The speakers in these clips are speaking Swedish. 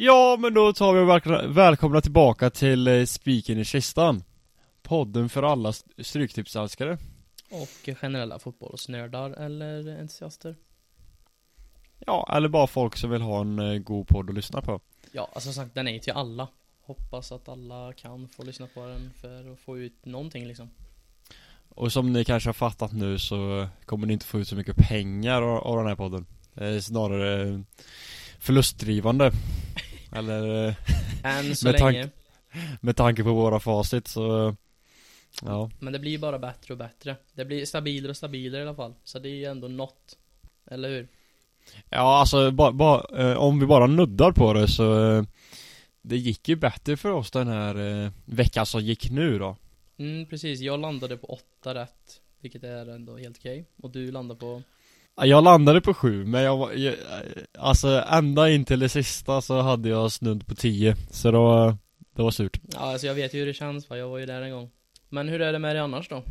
Ja, men då tar vi och välkomna, välkomna tillbaka till eh, Spiken i kistan Podden för alla st- stryktipsälskare Och generella fotbollsnördar eller entusiaster. Ja, eller bara folk som vill ha en eh, god podd att lyssna på Ja, alltså sagt, den är ju till alla. Hoppas att alla kan få lyssna på den för att få ut någonting liksom. Och som ni kanske har fattat nu så kommer ni inte få ut så mycket pengar av, av den här podden Det är snarare eh, förlustdrivande Eller eh, Än så Med tank- länge. med tanke på våra facit så Ja, Men det blir ju bara bättre och bättre. Det blir stabilare och stabilare i alla fall. Så det är ju ändå något. Eller hur? ja alltså ba, ba, eh, om vi bara nuddar på det så eh, Det gick ju bättre för oss den här eh, veckan som gick nu då Mm, precis. Jag landade på åtta rätt. Vilket är ändå helt okej. Och du landade på... Ja, Jag landade på sju, men jag var, jag, alltså ända in till det sista så hade jag snudd på tio, så då, det var surt. Ja, alltså jag vet ju hur det känns va. Jag var ju där en gång. Men hur är det med dig annars då?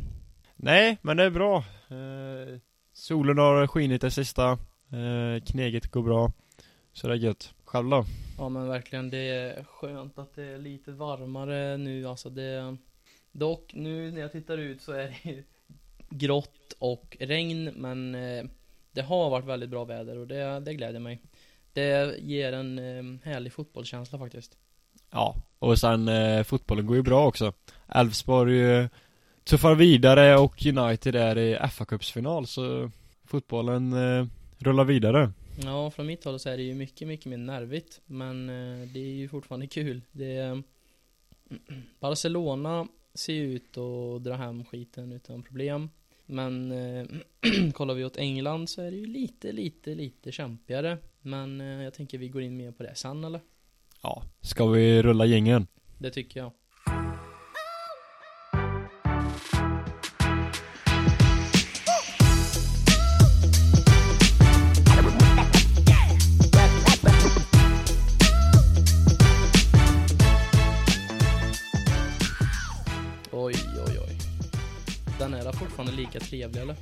Nej, men det är bra. Eh, solen har skinit det sista, eh, kneget går bra, så det är gött. Själv då? Ja men verkligen, det är skönt att det är lite varmare nu alltså det Dock, nu när jag tittar ut så är det grått och regn men eh, det har varit väldigt bra väder och det, det gläder mig Det ger en eh, härlig fotbollskänsla faktiskt Ja, och sen eh, fotbollen går ju bra också. Elfsborg eh, tuffar vidare och United är i fa cupsfinal så fotbollen eh, rullar vidare. Ja, från mitt håll så är det ju mycket, mycket mer nervigt men eh, det är ju fortfarande kul det Barcelona ser ju ut att dra hem skiten utan problem Men eh, kollar vi åt England så är det ju lite, lite, lite kämpigare Men eh, jag tänker vi går in mer på det sen eller? Ja, ska vi rulla gängen? Det tycker jag trevlig eller?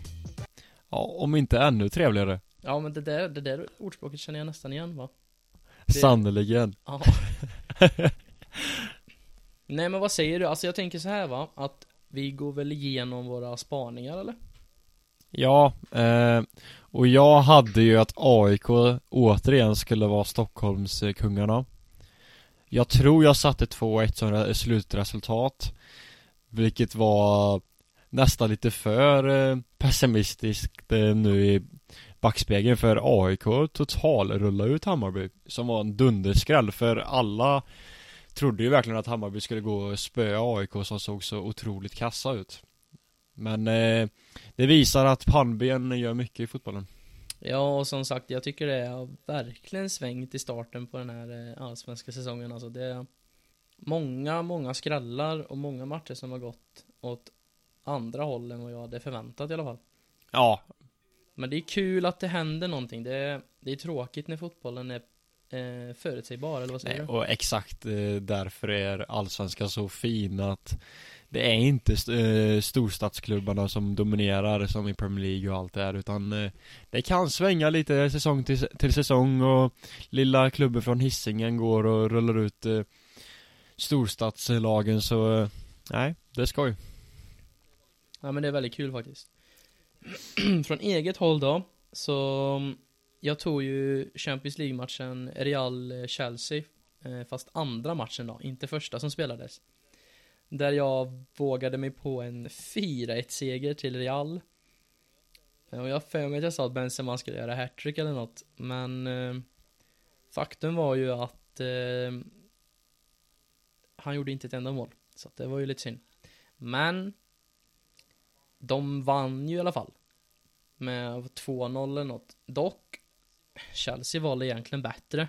Ja, om inte ännu trevligare. Ja men det där, det där ordspråket känner jag nästan igen va? Sannerligen. Ja Nej men vad säger du? Alltså jag tänker så här va, att vi går väl igenom våra spaningar eller? Ja, eh, och jag hade ju att AIK återigen skulle vara Stockholmskungarna Jag tror jag satte 2-1 som re- slutresultat Vilket var nästan lite för eh, pessimistiskt eh, nu i backspegeln för AIK totalrulla ut Hammarby Som var en dunderskräll för alla Trodde ju verkligen att Hammarby skulle gå och spöa AIK som såg så otroligt kassa ut. Men eh, det visar att pannben gör mycket i fotbollen. Ja och som sagt jag tycker det har verkligen svängt i starten på den här eh, allsvenska säsongen. Alltså det är Många, många skrällar och många matcher som har gått åt andra håll än vad jag hade förväntat i alla fall. Ja, Men det är kul att det händer någonting. Det är, det är tråkigt när fotbollen är eh, förutsägbar eller vad säger nej, du? och exakt eh, därför är allsvenskan så fin att Det är inte eh, storstadsklubbarna som dominerar som i Premier League och allt det här utan eh, Det kan svänga lite säsong till, till säsong och Lilla klubben från Hisingen går och rullar ut eh, Storstadslagen så Nej, det är skoj Ja men det är väldigt kul faktiskt. Från eget håll då Så Jag tog ju Champions League-matchen Real-Chelsea eh, Fast andra matchen då, inte första som spelades. Där jag vågade mig på en 4-1 seger till Real. Eh, och jag har för mig att jag sa att Benzema skulle göra hattrick eller något Men eh, Faktum var ju att eh, Han gjorde inte ett enda mål. Så att det var ju lite synd. Men de vann ju i alla fall. Med 2-0 eller något. Dock, Chelsea var egentligen bättre.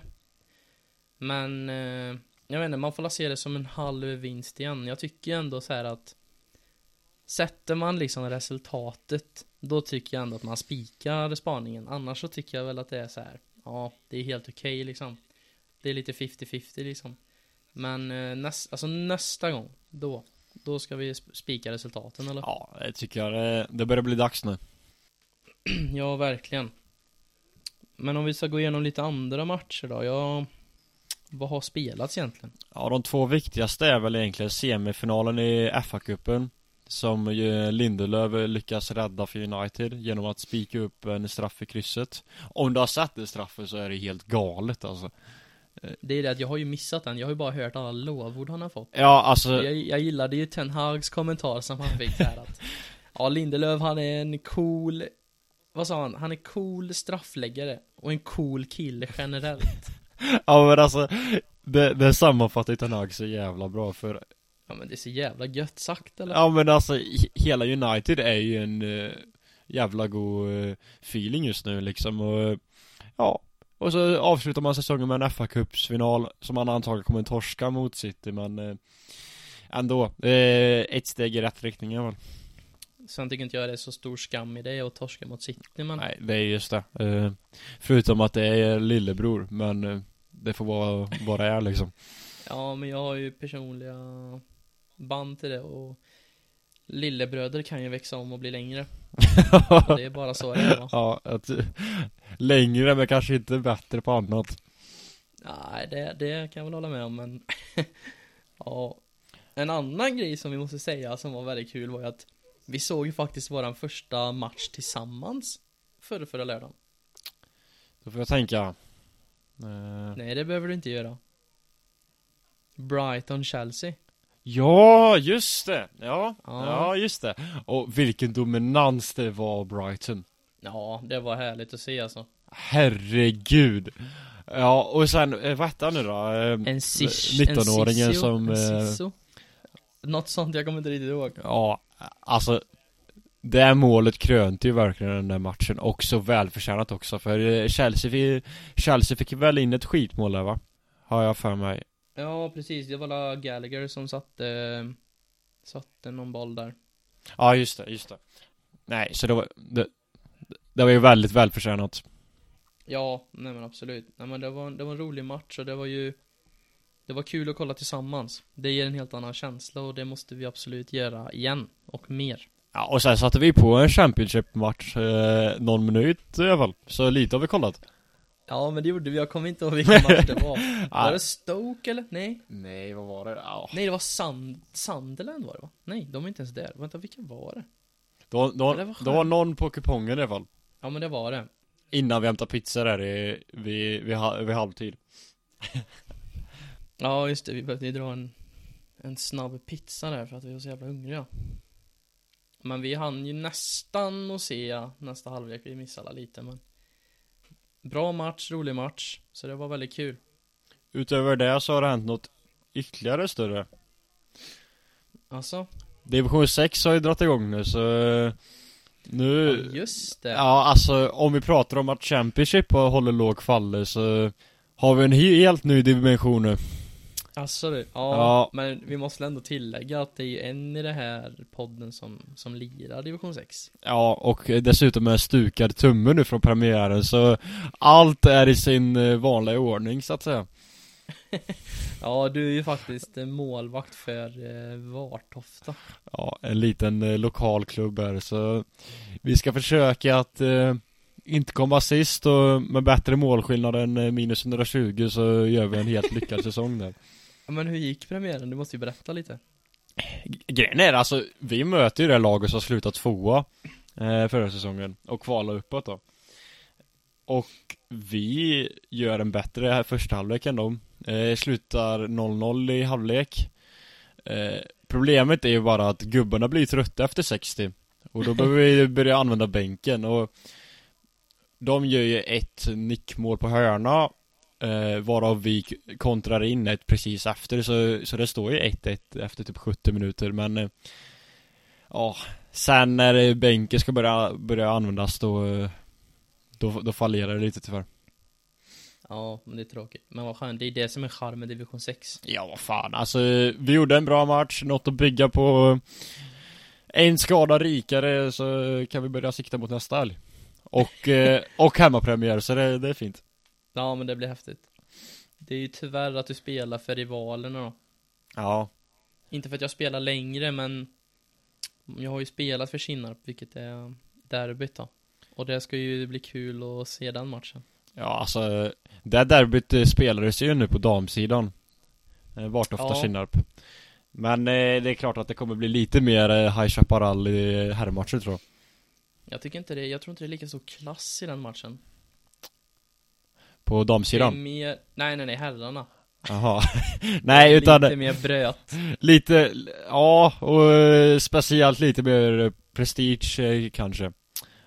Men, eh, jag vet inte, man får la se det som en halv vinst igen. Jag tycker ändå så här att Sätter man liksom resultatet, då tycker jag ändå att man spikar spaningen. Annars så tycker jag väl att det är så här. ja, det är helt okej liksom. Det är lite 50-50 liksom. Men eh, näst, alltså nästa gång, då, då ska vi sp- spika resultaten eller? Ja, det tycker jag det, det börjar bli dags nu Ja, verkligen. Men om vi ska gå igenom lite andra matcher då. Jag vad har spelats egentligen? Ja, de två viktigaste är väl egentligen semifinalen i FA-cupen Som ju Lindelöf lyckas rädda för United genom att spika upp en straff i krysset Om du har sett det straffet så är det helt galet alltså Det är det att jag har ju missat den, jag har ju bara hört alla lovord han har fått Ja, alltså jag, jag gillade ju Ten Hags kommentar som han fick här att Ja, Lindelöf han är en cool Vad sa han? Han är cool straffläggare och en cool kille generellt Ja men alltså Det, det sammanfattar Ten Hag så jävla bra för Ja men det är så jävla gött sagt eller? Ja men alltså he- hela United är ju en uh, jävla god uh, feeling just nu liksom och uh, Ja Och så avslutar man säsongen med en fa cupsfinal som man antagligen kommer torska mot City men uh, Ändå, uh, ett steg i rätt riktning i alla fall. Sen tycker inte jag det är så stor skam i det att torska mot City men Nej, det är just det. Uh, Förutom att det är lillebror men uh, Det får vara vad det är liksom. Ja men jag har ju personliga band till det och Lillebröder kan ju växa om och bli längre. Det är bara så det är va? Ja, längre men kanske inte bättre på annat. Nej det, det kan jag väl hålla med om men Ja. En annan grej som vi måste säga som var väldigt kul var ju att Vi såg ju faktiskt våran första match tillsammans Förra, förra lördagen. Då får jag tänka. Eh, Nej det behöver du inte göra. Brighton-Chelsea. Ja, just det! Ja, Ja. ja, just det. Och vilken dominans det var Brighton Ja, det var härligt att se alltså. Herregud. Ja, och sen, eh, vad hette han nu då? Eh, En sish, 19-åringen en sissio, som, en eh, sisso. Något sånt, jag kommer inte riktigt ihåg. Ja, alltså Det målet krönte ju verkligen den där matchen och så välförtjänat också för Chelsea, fick- Chelsea fick väl in ett skitmål där va? Har jag för mig. Ja, precis, det var la Gallagher som satte Satte någon boll där. Ja just det, just det. Nej, så det var Det, det var ju väldigt välförtjänat Ja, nej men absolut Nej men det var, det var en rolig match och det var ju Det var kul att kolla tillsammans Det ger en helt annan känsla och det måste vi absolut göra igen och mer Ja, och sen satte vi på en Championship-match eh, någon minut i alla fall Så lite har vi kollat Ja men det gjorde vi, jag kommer inte ihåg vilken match det var Var det Stoke eller? Nej? Nej, vad var det? Ja. Nej det var Sand Sunderland var det va? Nej, de är inte ens där, vänta vilka var det? Då, då, det var då var någon på kupongen i alla fall Ja men det var det. Innan vi hämtade pizza där i, vid, vid, vid halvtid. Ja just det, vi behövde ju dra en En snabb pizza där för att vi var så jävla hungriga. Men vi hann ju nästan att se nästa halvlek, vi missade alla lite men Bra match, rolig match, så det var väldigt kul. Utöver det så har det hänt något ytterligare större. Alltså, Division 6 har ju dragit igång nu så Nu ja, just det. Ja alltså om vi pratar om att Championship håller låg faller så Har vi en he- helt ny dimension nu. Alltså du, ja, Ja. men vi måste ändå tillägga att det är ju en i det här podden som, som lirar division 6 Ja och dessutom en stukad tumme nu från premiären så Allt är i sin eh, vanliga ordning så att säga Ja, du är ju faktiskt målvakt för eh, Vartofta. Ja, en liten eh, lokal klubb här så Vi ska försöka att eh, inte komma sist och med bättre målskillnad än eh, minus 120 så gör vi en helt lyckad säsong där. Ja, Men hur gick premiären? Du måste ju berätta lite. Grejen är alltså, vi möter ju det laget som slutat tvåa eh, förra säsongen och kvala uppåt då. Och vi gör en bättre här första halvlek än dem eh, Slutar 0-0 i halvlek. Eh, Problemet är ju bara att gubbarna blir trötta efter 60 Och då behöver vi börja använda bänken. Och De gör ju ett nickmål på hörna eh, Varav vi kontrar in ett precis efter. Så, så det står ju 1-1 efter typ 70 minuter. Men eh, Ja Sen när bänken ska börja, börja användas då eh, Då, då fallerar det lite tyvärr. Ja, men det är tråkigt. Men vad skönt, det är det som är charmen med division 6 Ja vad fan. Alltså vi gjorde en bra match, något att bygga på. En skada rikare så kan vi börja sikta mot nästa helg. Och, eh, och hemmapremiär så det, det är fint. Ja, men det blir häftigt. Det är ju tyvärr att du spelar för rivalerna då. Ja. Inte för att jag spelar längre, men Jag har ju spelat för Kinnarp, vilket är derbyt då. Och det ska ju bli kul att se den matchen Ja, alltså det derbyt eh, spelades ju nu på damsidan. Eh, Vartofta Ja. Kinnarp. Men eh, det är klart att det kommer bli lite mer High Chaparral i herrmatcher tror jag. Jag tycker inte det, jag tror inte det är lika stor klass i den matchen. På Det är damsidan. mer, nej nej nej, herrarna. Jaha. Nej, utan Lite mer bröt. lite, ja, och speciellt lite mer prestige kanske.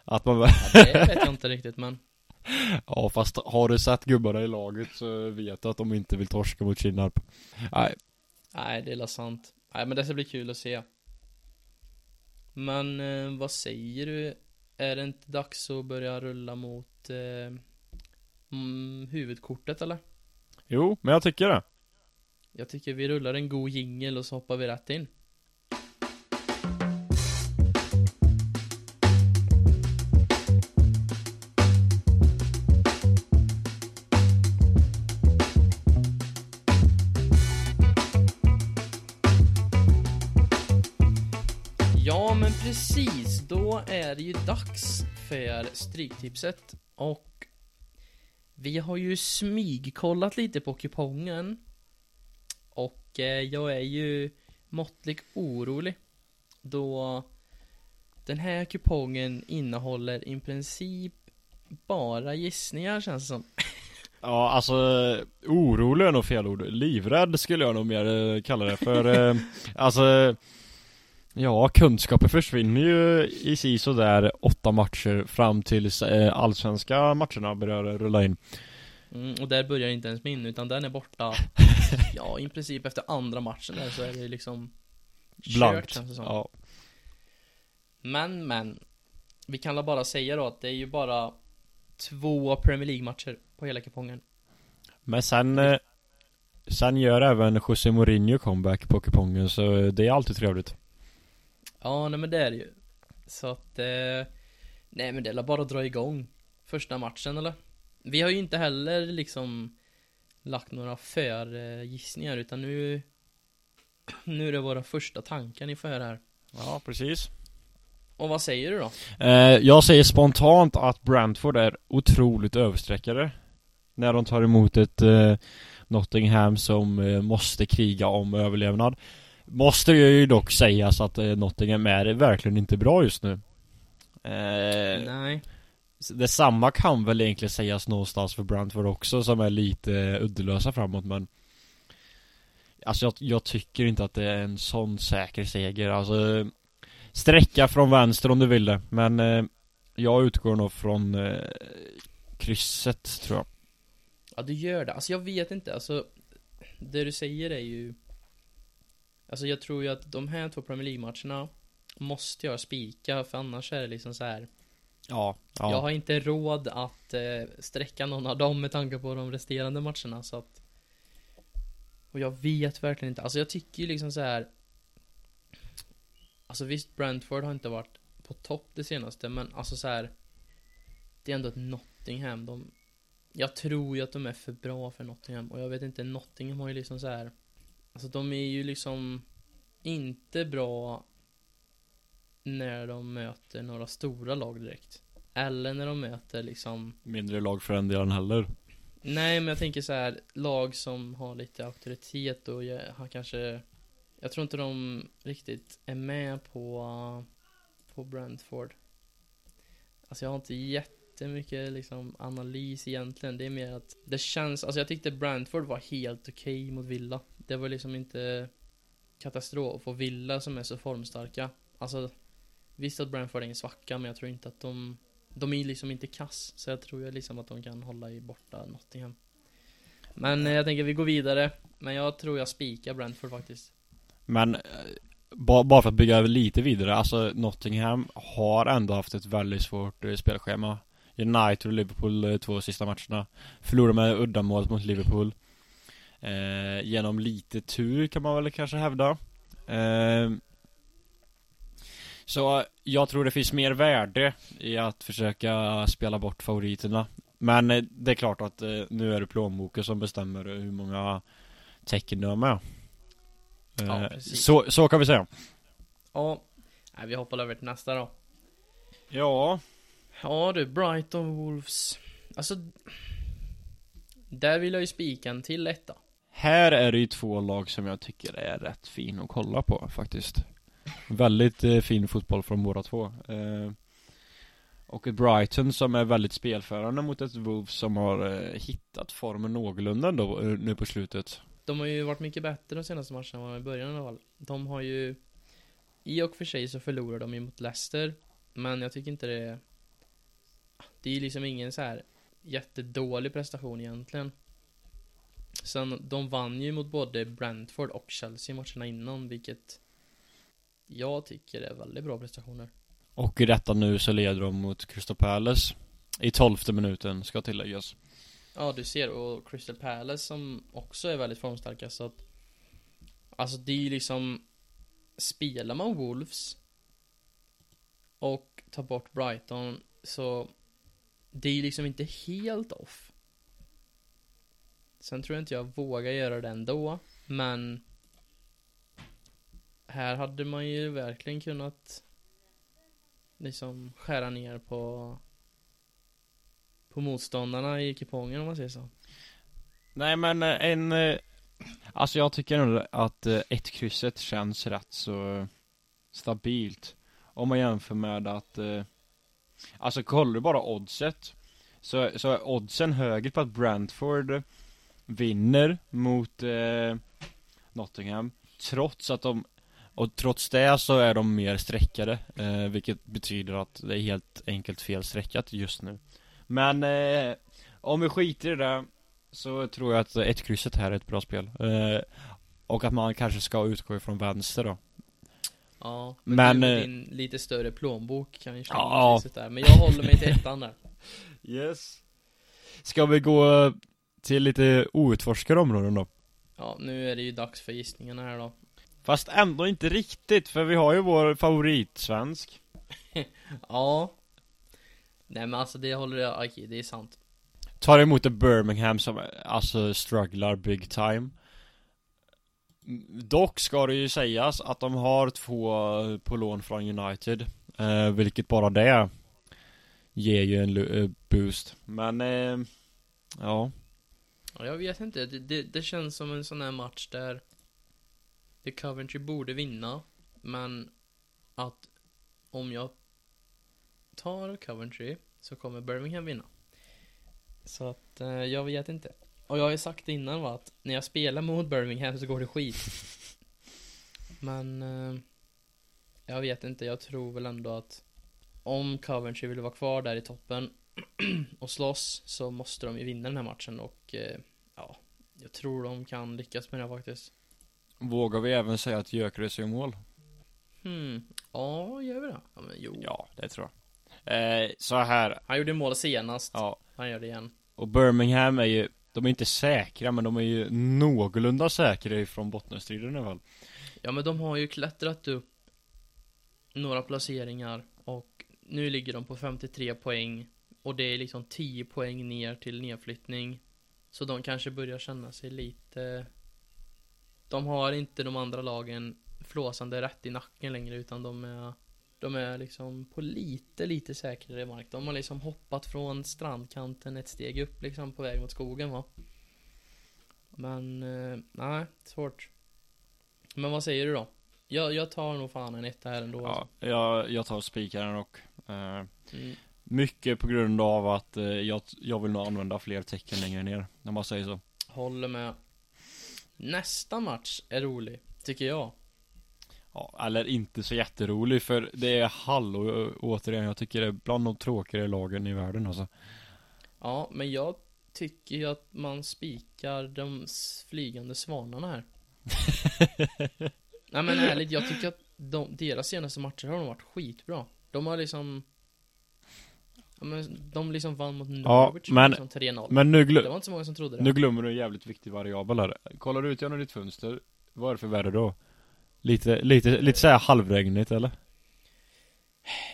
Att man, Ja, det vet jag inte riktigt men. ja fast har du sett gubbarna i laget så vet du att de inte vill torska mot Kinnarp. Nej, Nej, det är la sant. Nej, men det ska bli kul att se. Men eh, vad säger du? Är det inte dags att börja rulla mot eh, mm, huvudkortet eller? jo, men jag tycker det. Jag tycker vi rullar en god jingel och så hoppar vi rätt in. Ju dags för Stryktipset och vi har ju smygkollat lite på kupongen och eh, jag är ju måttligt orolig då den här kupongen innehåller i princip bara gissningar känns det som. Ja, alltså orolig är nog fel ord. Livrädd skulle jag nog mer eh, kalla det för eh, Alltså Ja, kunskapen försvinner ju i si där åtta matcher fram tills eh, allsvenska matcherna börjar rulla in. Mm, och där börjar inte ens min utan den är borta. Ja i princip efter andra matchen där så är det liksom kört, Blankt. som. Ja, Men men Vi kan bara säga då att det är ju bara Två Premier League matcher på hela kupongen. Men sen eh, Sen gör även José Mourinho comeback på kupongen så det är alltid trevligt Ja nej men det är det ju Så att eh, Nej men det är bara att dra igång Första matchen eller? Vi har ju inte heller liksom Lagt några förgissningar utan nu Nu är det våra första tankar ni får höra här Ja, precis Och vad säger du då? Eh, jag säger spontant att Brentford är otroligt översträckare När de tar emot ett eh, Nottingham som eh, måste kriga om överlevnad Måste ju dock sägas att eh, Nottingham är verkligen inte bra just nu. Eh, Nej. Detsamma kan väl egentligen sägas någonstans för Brentford också som är lite uddelösa framåt men Alltså jag, jag tycker inte att det är en sån säker seger. Alltså Sträcka från vänster om du vill det men eh, Jag utgår nog från eh, Krysset tror jag. Ja du gör det, alltså jag vet inte, alltså Det du säger är ju Alltså jag tror ju att de här två Premier League-matcherna Måste jag spika för annars är det liksom så här. Ja, ja. Jag har inte råd att eh, sträcka någon av dem med tanke på de resterande matcherna så att Och jag vet verkligen inte, alltså jag tycker ju liksom så här. Alltså visst Brentford har inte varit på topp det senaste men alltså så här. Det är ändå ett Nottingham, de Jag tror ju att de är för bra för Nottingham och jag vet inte, Nottingham har ju liksom så här. Alltså de är ju liksom Inte bra När de möter några stora lag direkt. Eller när de möter liksom Mindre lag för den delen heller. Nej men jag tänker så här lag som har lite auktoritet och har kanske Jag tror inte de riktigt är med på På Brentford. Alltså jag har inte jättemycket liksom analys egentligen. Det är mer att det känns, alltså jag tyckte Brentford var helt okej mot Villa det var liksom inte Katastrof och Villa som är så formstarka. Alltså Visst att Brentford är en svacka men jag tror inte att de De är liksom inte kass Så jag tror ju liksom att de kan hålla i borta Nottingham. Men eh, jag tänker vi går vidare. Men jag tror jag spikar Brentford faktiskt. Men eh, bara för att bygga lite vidare, alltså Nottingham har ändå haft ett väldigt svårt eh, spelschema. United och Liverpool två sista matcherna. Förlorade med uddamålet mot Liverpool eh, Genom lite tur kan man väl kanske hävda. Eh, Så jag tror det finns mer värde i att försöka spela bort favoriterna. Men eh, det är klart att eh, nu är det plånboken som bestämmer hur många tecken du har med. Ja, Eh, precis. så, så kan vi säga. Ja. Nej vi hoppar över till nästa då. Ja. Ja du, Brighton Wolves. Alltså Där vill jag ju spika en till etta. Här är det ju två lag som jag tycker är rätt fin att kolla på faktiskt. Väldigt eh, fin fotboll från båda två. Eh, Och ett Brighton som är väldigt spelförande mot ett Wolves som har eh, hittat formen någorlunda ändå eh, nu på slutet. De har ju varit mycket bättre de senaste matcherna än vad de var i början i alla fall. De har ju I och för sig så förlorar de ju mot Leicester Men jag tycker inte det Det är ju liksom ingen så här Jättedålig prestation egentligen. Sen, de vann ju mot både Brentford och Chelsea matcherna innan, vilket jag tycker är väldigt bra prestationer. Och i detta nu så leder de mot Crystal Palace. I tolfte minuten ska tilläggas. Ja, du ser, och Crystal Palace som också är väldigt formstarka så att Alltså det är ju liksom Spelar man Wolves Och tar bort Brighton så Det är ju liksom inte helt off Sen tror jag inte jag vågar göra det ändå Men Här hade man ju verkligen kunnat Liksom skära ner på På motståndarna i kupongen om man säger så. Nej men eh, en eh, Alltså jag tycker nog att eh, ett krysset känns rätt så stabilt. Om man jämför med att Alltså kollar du bara oddset Så, så är oddsen högre på att Brentford vinner mot eh, Nottingham. Trots att de Och trots det så är de mer streckade eh, Vilket betyder att det är helt enkelt fel streckat just nu. Men eh, Om vi skiter i det Så tror jag att ett krysset här är ett bra spel. Eh, Och att man kanske ska utgå ifrån vänster då. Ja, men, Men, med eh, din lite större plånbok kan ju slänga Ja. där Men jag håller mig till ettan där. Yes. Ska vi gå till lite outforskade områden då? Ja, nu är det ju dags för gissningarna här då. Fast ändå inte riktigt, för vi har ju vår favoritsvensk. Ja. Nej men alltså det håller jag, okej det är sant. Tar emot ett Birmingham som alltså strugglar big time. Dock ska det ju sägas att de har två på lån från United eh, Vilket bara det Ger ju en eh, boost. Men eh, Ja, jag vet inte, det, det, det känns som en sån här match där Det Coventry borde vinna Men att om jag tar Coventry så kommer Birmingham vinna. Så att eh, jag vet inte. Och jag har ju sagt innan va att när jag spelar mot Birmingham så går det skit. Men eh, Jag vet inte, jag tror väl ändå att Om Coventry vill vara kvar där i toppen och slåss så måste de ju vinna den här matchen och eh, ja, jag tror de kan lyckas med det faktiskt. Vågar vi även säga att Gyökeres gör mål? Hmm, ja, gör vi det? Ja, men jo. Ja, det tror jag eh, Så här, Han gjorde mål senast. ja Han gör det igen. Och Birmingham är ju De är inte säkra men de är ju någorlunda säkra ifrån bottenstriden i alla fall Ja, men de har ju klättrat upp några placeringar och nu ligger de på 53 poäng och det är liksom 10 poäng ner till nedflyttning. Så de kanske börjar känna sig lite De har inte de andra lagen flåsande rätt i nacken längre utan de är De är liksom på lite, lite säkrare mark. De har liksom hoppat från strandkanten ett steg upp liksom på väg mot skogen va. Men, eh, nej, svårt. Men vad säger du då? Jag, jag tar nog fan en etta här ändå Ja, alltså. jag, jag tar spikaren och eh, mm. Mycket på grund av att eh, jag, jag vill nog använda fler tecken längre ner Om man säger så. Håller med. Nästa match är rolig, tycker jag. Ja, eller inte så jätterolig för det är Hall och återigen. Jag tycker det är bland de tråkigare lagen i världen alltså. Ja, men jag tycker ju att man spikar de flygande svanarna här. Nej men ärligt, jag tycker att de, deras senaste matcher har de varit skitbra. De har liksom ja, men De liksom vann mot Norwich men- liksom 3-0 Men nu, Det glö- var inte så många som trodde det. Nu glömmer du en jävligt viktig variabel här. Kollar du ut genom ditt fönster Vad är det för väder då? Lite, lite, lite såhär halvregnigt eller?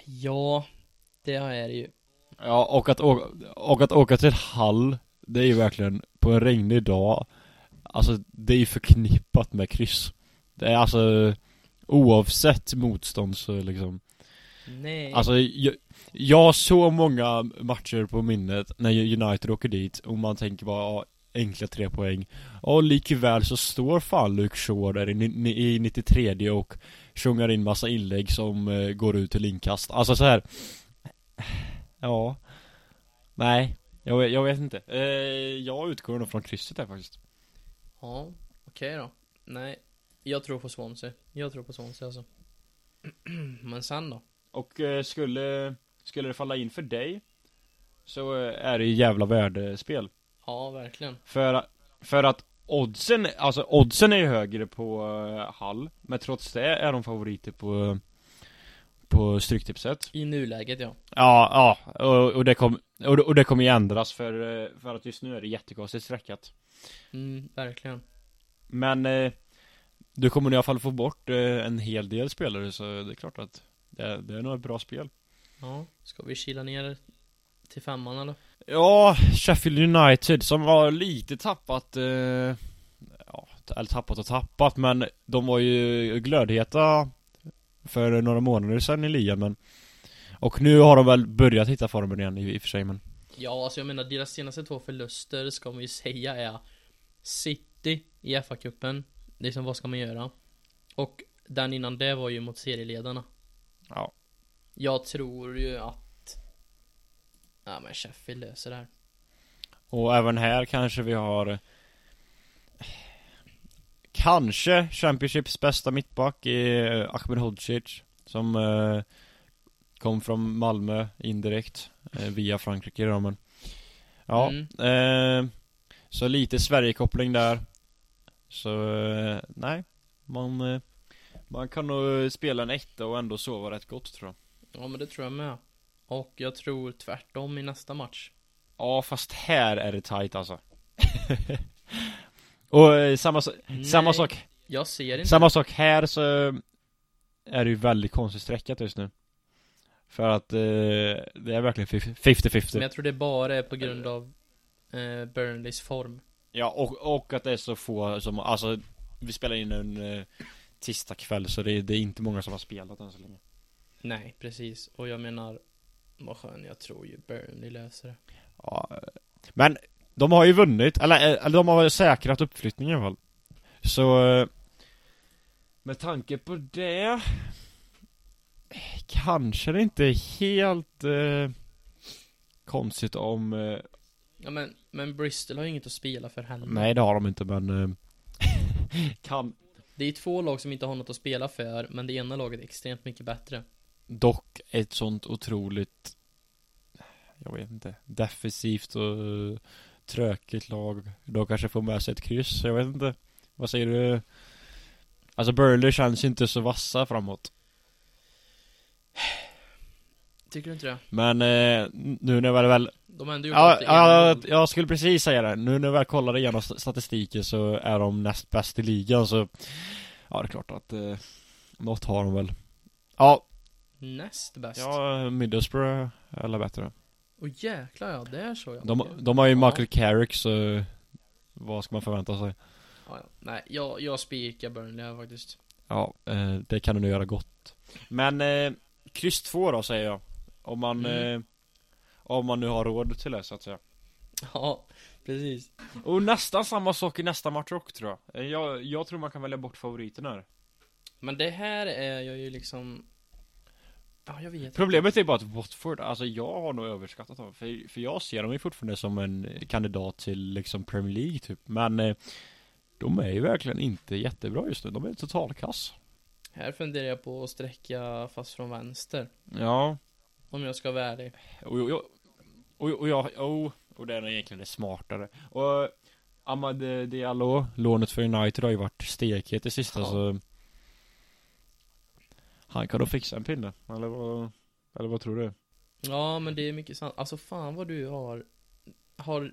Ja, det är det ju. Ja, och att, åka, och att åka till Hall Det är ju verkligen på en regnig dag. Alltså det är ju förknippat med kryss. Det är alltså Oavsett motstånd så liksom Nej Alltså jag, jag har så många matcher på minnet När United åker dit och man tänker bara ja, enkla tre poäng Och likväl så står fan Luke Shaw där i, i 93 och Tjongar in massa inlägg som eh, går ut till inkast Alltså så här. Ja Nej jag, jag vet inte eh, Jag utgår nog från krysset här faktiskt Ja, okej då. Nej, jag tror på Swansea. Jag tror på Swansea alltså. Men sen då? Och eh, skulle Skulle det falla in för dig Så eh, är det ju jävla värdespel Ja, verkligen. För, för att oddsen, alltså oddsen är ju högre på uh, Hall Men trots det är de favoriter på På Stryktipset I nuläget ja. Ja, ja, och, och det kommer och, och det kommer ju ändras för, eh, för att just nu är det jättekonstigt sträckat Mm, verkligen. Men eh, Du kommer i alla fall få bort eh, en hel del spelare så det är klart att Det, det är nog ett bra spel Ja, ska vi kila ner till femman eller? Ja, Sheffield United som har lite tappat eh, Ja, eller tappat och tappat men de var ju glödheta För några månader sedan i ligan men Och nu har de väl börjat hitta formen igen i, i och för sig men Ja, alltså jag menar deras senaste två förluster ska man ju säga är City i FA-cupen. Liksom vad ska man göra? Och den innan det var ju mot serieledarna. Ja Jag tror ju att Ja men Sheffield löser det här. Och även här kanske vi har Kanske Championships bästa mittback i eh, Ahmed Hodzic Som eh, Kom från Malmö indirekt eh, Via Frankrike då men Ja Mm. eh, Så lite Sverigekoppling där Så eh, nej Man eh, Man kan nog spela en etta och ändå sova rätt gott tror jag Ja men det tror jag med. Och jag tror tvärtom i nästa match. Ja fast här är det tight alltså Och eh, samma, so- samma Nej, sak Jag ser inte. Samma sak här så Är det ju väldigt konstigt sträckat just nu För att eh, det är verkligen 50-50 Men jag tror det bara är på grund av eh, Burnleys form. Ja och, och att det är så få som, alltså Vi spelar in en eh, tisdag kväll så det är, det är inte många som har spelat än så länge Nej, precis. Och jag menar, vad skön, jag tror ju Burnley löser det. ja, Men de har ju vunnit, eller, eller de har säkrat uppflyttningen i alla fall Så eh, Med tanke på det Kanske det inte är helt eh, Konstigt om eh, Ja men, men Bristol har ju inget att spela för heller. Nej det har de inte men eh, Kan det är två lag som inte har något att spela för, men det ena laget är extremt mycket bättre. Dock ett sånt otroligt Jag vet inte Defensivt och tråkigt Trökigt lag De kanske får med sig ett kryss, jag vet inte Vad säger du? Alltså Burley känns inte så vassa framåt Tycker du inte det? Men eh, nu när jag väl, De har ändå gjort ja, ja, egna- jag skulle precis säga det Nu när jag väl kollar igenom st- statistiken så är de näst bäst i ligan så Ja det är klart att eh, Något har de väl Ja, Näst bäst. ja Middlesbrough alla bättre Och jäklar ja, det är så ja. De, de har ju Ja. Michael Carrick så Vad ska man förvänta sig? Ja, ja. Nej, jag, jag spikar Burnley här faktiskt. Ja, eh, det kan du nog göra gott Men eh, Kryss 2 då säger jag Om man Mm. eh, Om man nu har råd till det så att säga. Ja, precis. Och nästan samma sak i nästa match också tror jag. Eh, Jag, jag tror man kan välja bort favoriten här. Men det här är jag ju liksom Ja, jag vet Problemet är bara att Watford, alltså jag har nog överskattat dem för, för jag ser dem ju fortfarande som en kandidat till liksom Premier League typ. Men eh, De är ju verkligen inte jättebra just nu, de är totalkass Här funderar jag på att sträcka fast från vänster. Ja Om jag ska vara ärlig. Och, och, och, och jag, och, och det är nog egentligen det smartare Och Ahmad Diallo, lånet för United har ju varit stekhet i sista Ja. så Han kan nog fixa en pinne, eller vad, eller vad tror du? Ja, men det är mycket sant. Alltså fan vad du har Har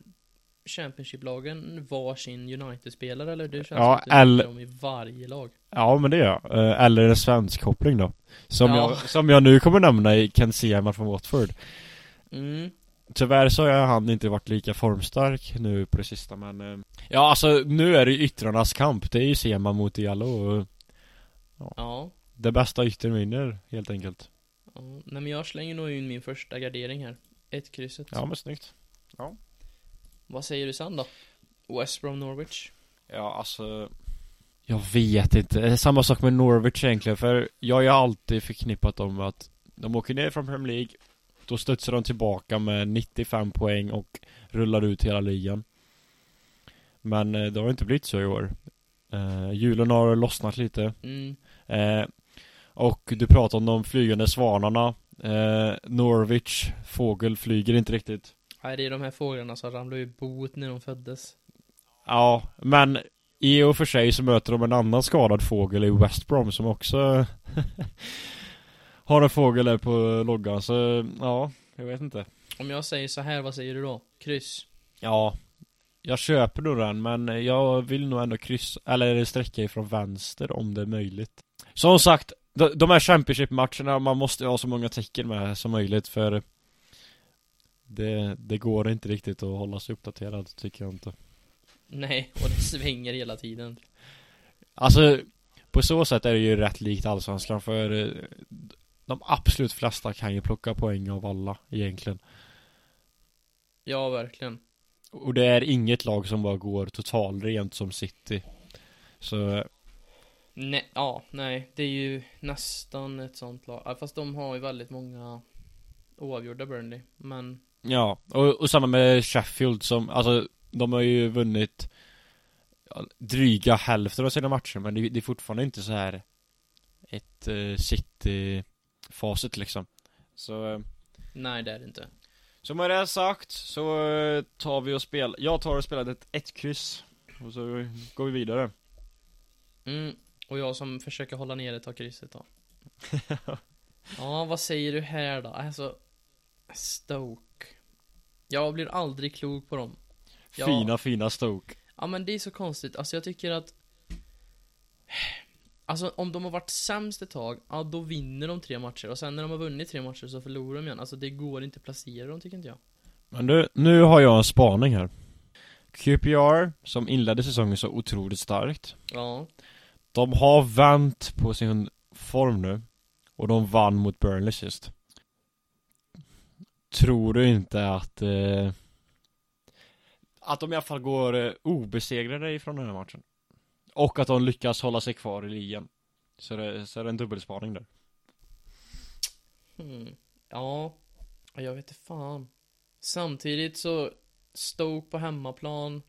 Championship-lagen varsin United-spelare eller? Du känns Ja, som att du eller- dem i varje lag. Ja men det gör jag, Eh, eller en svensk koppling då Som, Ja. jag, som jag nu kommer nämna i Ken Sema från Watford Mm. Tyvärr så har han inte varit lika formstark nu på det sista men eh, Ja alltså nu är det yttrarnas kamp, det är ju Sema mot Diallo och Ja. Det bästa yttern vinner helt enkelt ja. Nej men jag slänger nog in min första gardering här. Ett krysset. Ja men snyggt Vad säger du sen då? West Brom Norwich. Ja, alltså Jag vet inte, det är samma sak med Norwich egentligen för jag har ju alltid förknippat dem med att De åker ner från Premier League Då studsar de tillbaka med 95 poäng och rullar ut hela ligan. Men eh, det har inte blivit så i år. Eh, Hjulen har lossnat lite. Mm. eh, Och du pratar om de flygande svanarna. Eh, Norwich Fågel flyger inte riktigt. Nej, det är de här fåglarna som ramlade ur boet när de föddes. Ja, men i och för sig så möter de en annan skadad fågel i West Brom som också har en fågel där på loggan så ja, jag vet inte. Om jag säger så här, vad säger du då? Kryss? Ja, jag köper nog den men jag vill nog ändå kryssa, eller sträcka ifrån vänster om det är möjligt. Som sagt, de, här Championship-matcherna, man måste ha så många tecken med som möjligt för det, det går inte riktigt att hålla sig uppdaterad tycker jag inte. Nej, och det svänger hela tiden. Alltså På så sätt är det ju rätt likt Allsvenskan för eh, De absolut flesta kan ju plocka poäng av alla egentligen Ja, verkligen. Och det är inget lag som bara går totalrent som City Så Nej, ja, nej, det är ju nästan ett sånt lag. Fast de har ju väldigt många oavgjorda Burnley. Men, Ja, och, och samma med Sheffield som, alltså De har ju vunnit Dryga hälften av sina matcher men det, är fortfarande inte så här Ett eh, City-facit liksom Så eh, nej det är det inte. Så med det sagt så eh, tar vi och spelar, jag tar och spelar ett ett kryss Och så går vi vidare Mm, och jag som försöker hålla nere tar krysset då. ja, vad säger du här då? Alltså, Stoke. Jag blir aldrig klok på dem. Ja. Fina fina Stoke Ja men det är så konstigt, alltså jag tycker att Alltså om de har varit sämst ett tag, ja då vinner de tre matcher och sen när de har vunnit tre matcher så förlorar de igen. Alltså det går inte att placera dem tycker inte jag. Men du, nu har jag en spaning här QPR, som inledde säsongen så otroligt starkt Ja. De har vänt på sin form nu Och de vann mot Burnley sist Tror du inte att eh, Att de i alla fall går eh, obesegrade ifrån den här matchen Och att de lyckas hålla sig kvar i ligan Så det, så är det en dubbelspaning där Hmm. Ja. Jag vet inte fan. Samtidigt så Stoke på hemmaplan.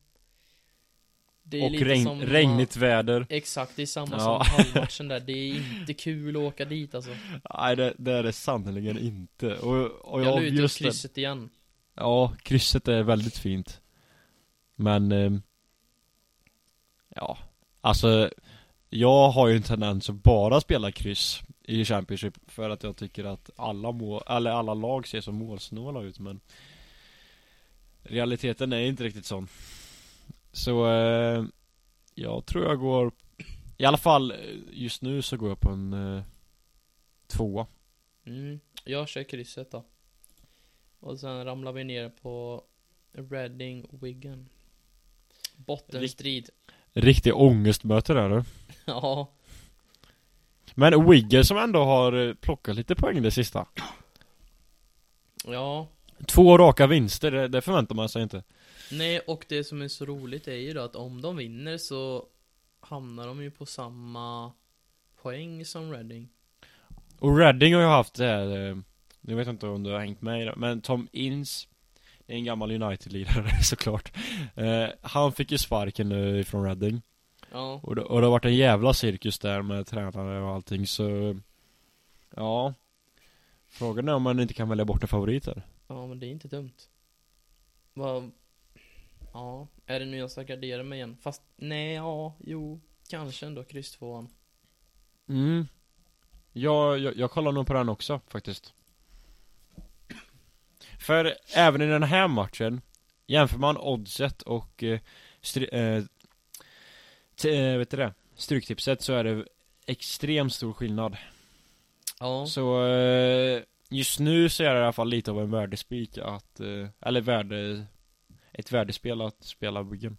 Det är Och lite regn, som regnigt väder Exakt, det är samma Ja. som halvmatchen där. Det är inte kul att åka dit alltså. Nej det, det är det sannerligen inte Och, och Jag jag, lutar åt just krysset igen. Ja, krysset är väldigt fint men eh, Ja Alltså Jag har ju en tendens att bara spela kryss I Championship För att jag tycker att alla mål, eller alla lag ser så målsnåla ut men Realiteten är inte riktigt sån Så eh, Jag tror jag går I alla fall eh, just nu så går jag på en eh, Tvåa Mm, jag kör krysset då. Och sen ramlar vi ner på Reading Wigan. Bottenstrid. Riktig ångestmöte där du ja, Men Wigger som ändå har eh, plockat lite poäng det sista ja. Två raka vinster, det, det förväntar man sig inte Nej, och det som är så roligt är ju då att om de vinner så hamnar de ju på samma poäng som Reading. Och Reading har ju haft det här, eh, Nu vet jag inte om du har hängt med i det, men Tom är en gammal United-lirare såklart. Eh, Han fick ju sparken nu från Reading. Ja, och det, och det har varit en jävla cirkus där med tränare och allting så Ja. Frågan är om man inte kan välja bort en favorit här. Ja men det är inte dumt. Vad... Ja, är det nu jag ska gardera mig igen? Fast nej, ja, jo, kanske ändå kryss tvåan. Mm. Jag, jag, jag kollar nog på den också faktiskt För även i den här matchen Jämför man oddset och eh, stry, eh, eh, vet du det? Stryktipset så är det extremt stor skillnad Ja, Så eh, just nu så är det i alla fall lite av en värdespik att eh, Eller värde Ett värdespel att spela byggen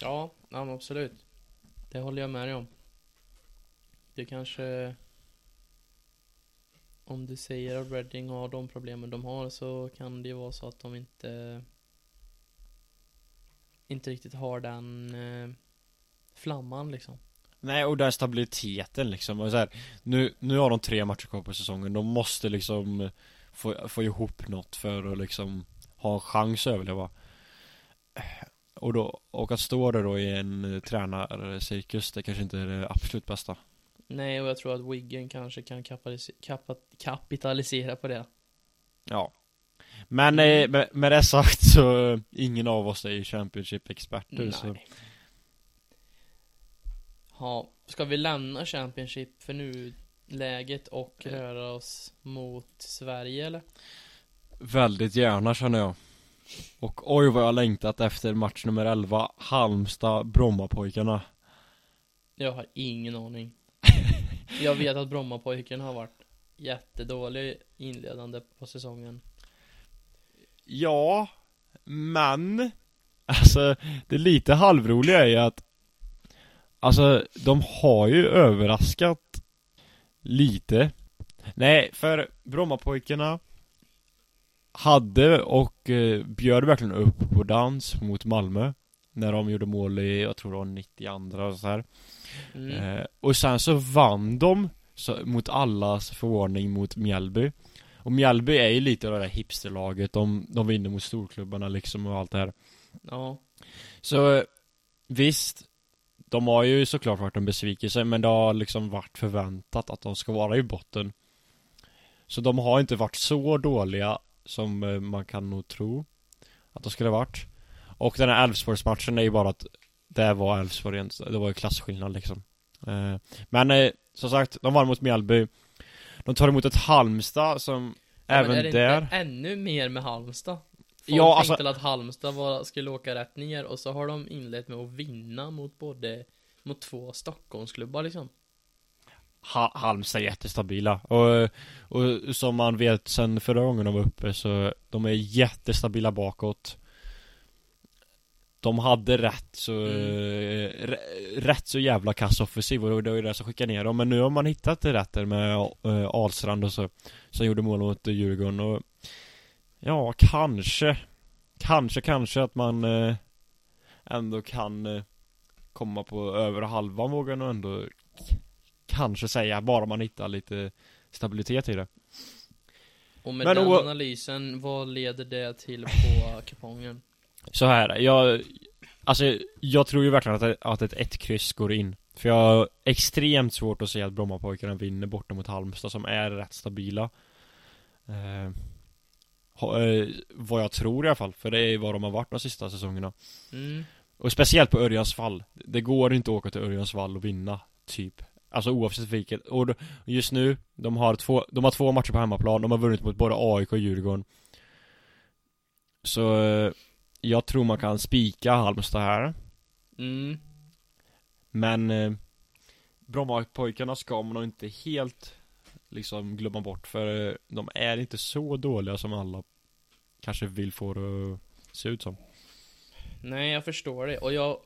ja, ja absolut. Det håller jag med dig om. Det kanske... Om du säger att Reading har de problemen de har så kan det ju vara så att de inte inte riktigt har den eh, flamman liksom. Nej, och den stabiliteten liksom. Och så här, nu, nu har de tre matcher kvar på säsongen. De måste liksom få, få ihop något för att liksom ha en chans att överleva. Och, då, och att stå där då i en eh, tränarcirkus, det kanske inte är det absolut bästa. Nej, och jag tror att Wiggen kanske kan kapitalisera på det. Ja. Men eh, med, med det sagt så, ingen av oss är ju Championship-experter så Ja, ska vi lämna Championship för nu läget och röra oss mot Sverige eller? Väldigt gärna känner jag Och oj vad jag längtat efter match nummer 11 Halmstad Brommapojkarna Jag har ingen aning. Jag vet att Brommapojken har varit jättedålig inledande på säsongen. Ja Men Alltså det lite halvroliga är ju att Alltså de har ju överraskat Lite Nej för Brommapojkarna Hade och eh, bjöd verkligen upp på dans mot Malmö När de gjorde mål i, jag tror det var 92 och så här. Mm. Eh, och sen så vann de så, mot allas förvåning mot Mjällby. Och Mjällby är ju lite av det där hipsterlaget, de, de vinner mot storklubbarna liksom och allt det här. Ja. Så visst De har ju såklart varit en besvikelse men det har liksom varit förväntat att de ska vara i botten. Så de har inte varit så dåliga som eh, man kan nog tro Att de skulle ha varit. Och den här Elfsborgsmatchen är ju bara att Det var Elfsborg, det var ju klasskillnad liksom Eh, Men eh, som sagt, de vann mot Mjällby De tar emot ett Halmstad som Ja, Även men är det där inte ännu mer med Halmstad? Folk Ja, tänkte alltså- väl att Halmstad var, skulle åka rätt ner och så har de inlett med att vinna mot både mot två Stockholmsklubbar liksom. ha Halmstad är jättestabila och, och som man vet sen förra gången de var uppe så De är jättestabila bakåt De hade rätt så Mm. r- Rätt så jävla kass offensiv och det var ju det som skickade ner dem Men nu har man hittat rätt där med äh, Ahlstrand och så Som gjorde mål mot Djurgården och Ja, kanske Kanske, kanske att man eh, Ändå kan eh, Komma på över halvan vågar jag nog ändå Kanske säga, bara man hittar lite Stabilitet i det Och med Men den o- analysen, vad leder det till på kupongen? Så här, jag Alltså, jag tror ju verkligen att, att ett ett kryss går in. För jag har extremt svårt att se att Brommapojkarna vinner borta mot Halmstad som är rätt stabila. Eh, eh, Vad jag tror i alla fall, för det är vad de har varit de sista säsongerna. Mm. Och speciellt på Örjans fall. Det går inte att åka till Örjans fall och vinna, typ. Alltså oavsett vilket, och just nu De har två, de har två matcher på hemmaplan, de har vunnit mot både AIK och Djurgården. Så eh, Jag tror man kan spika Halmstad här Mm. Men eh, Brommapojkarna ska man nog inte helt Liksom glömma bort för eh, de är inte så dåliga som alla Kanske vill få det att se ut som Nej, jag förstår det. Och jag,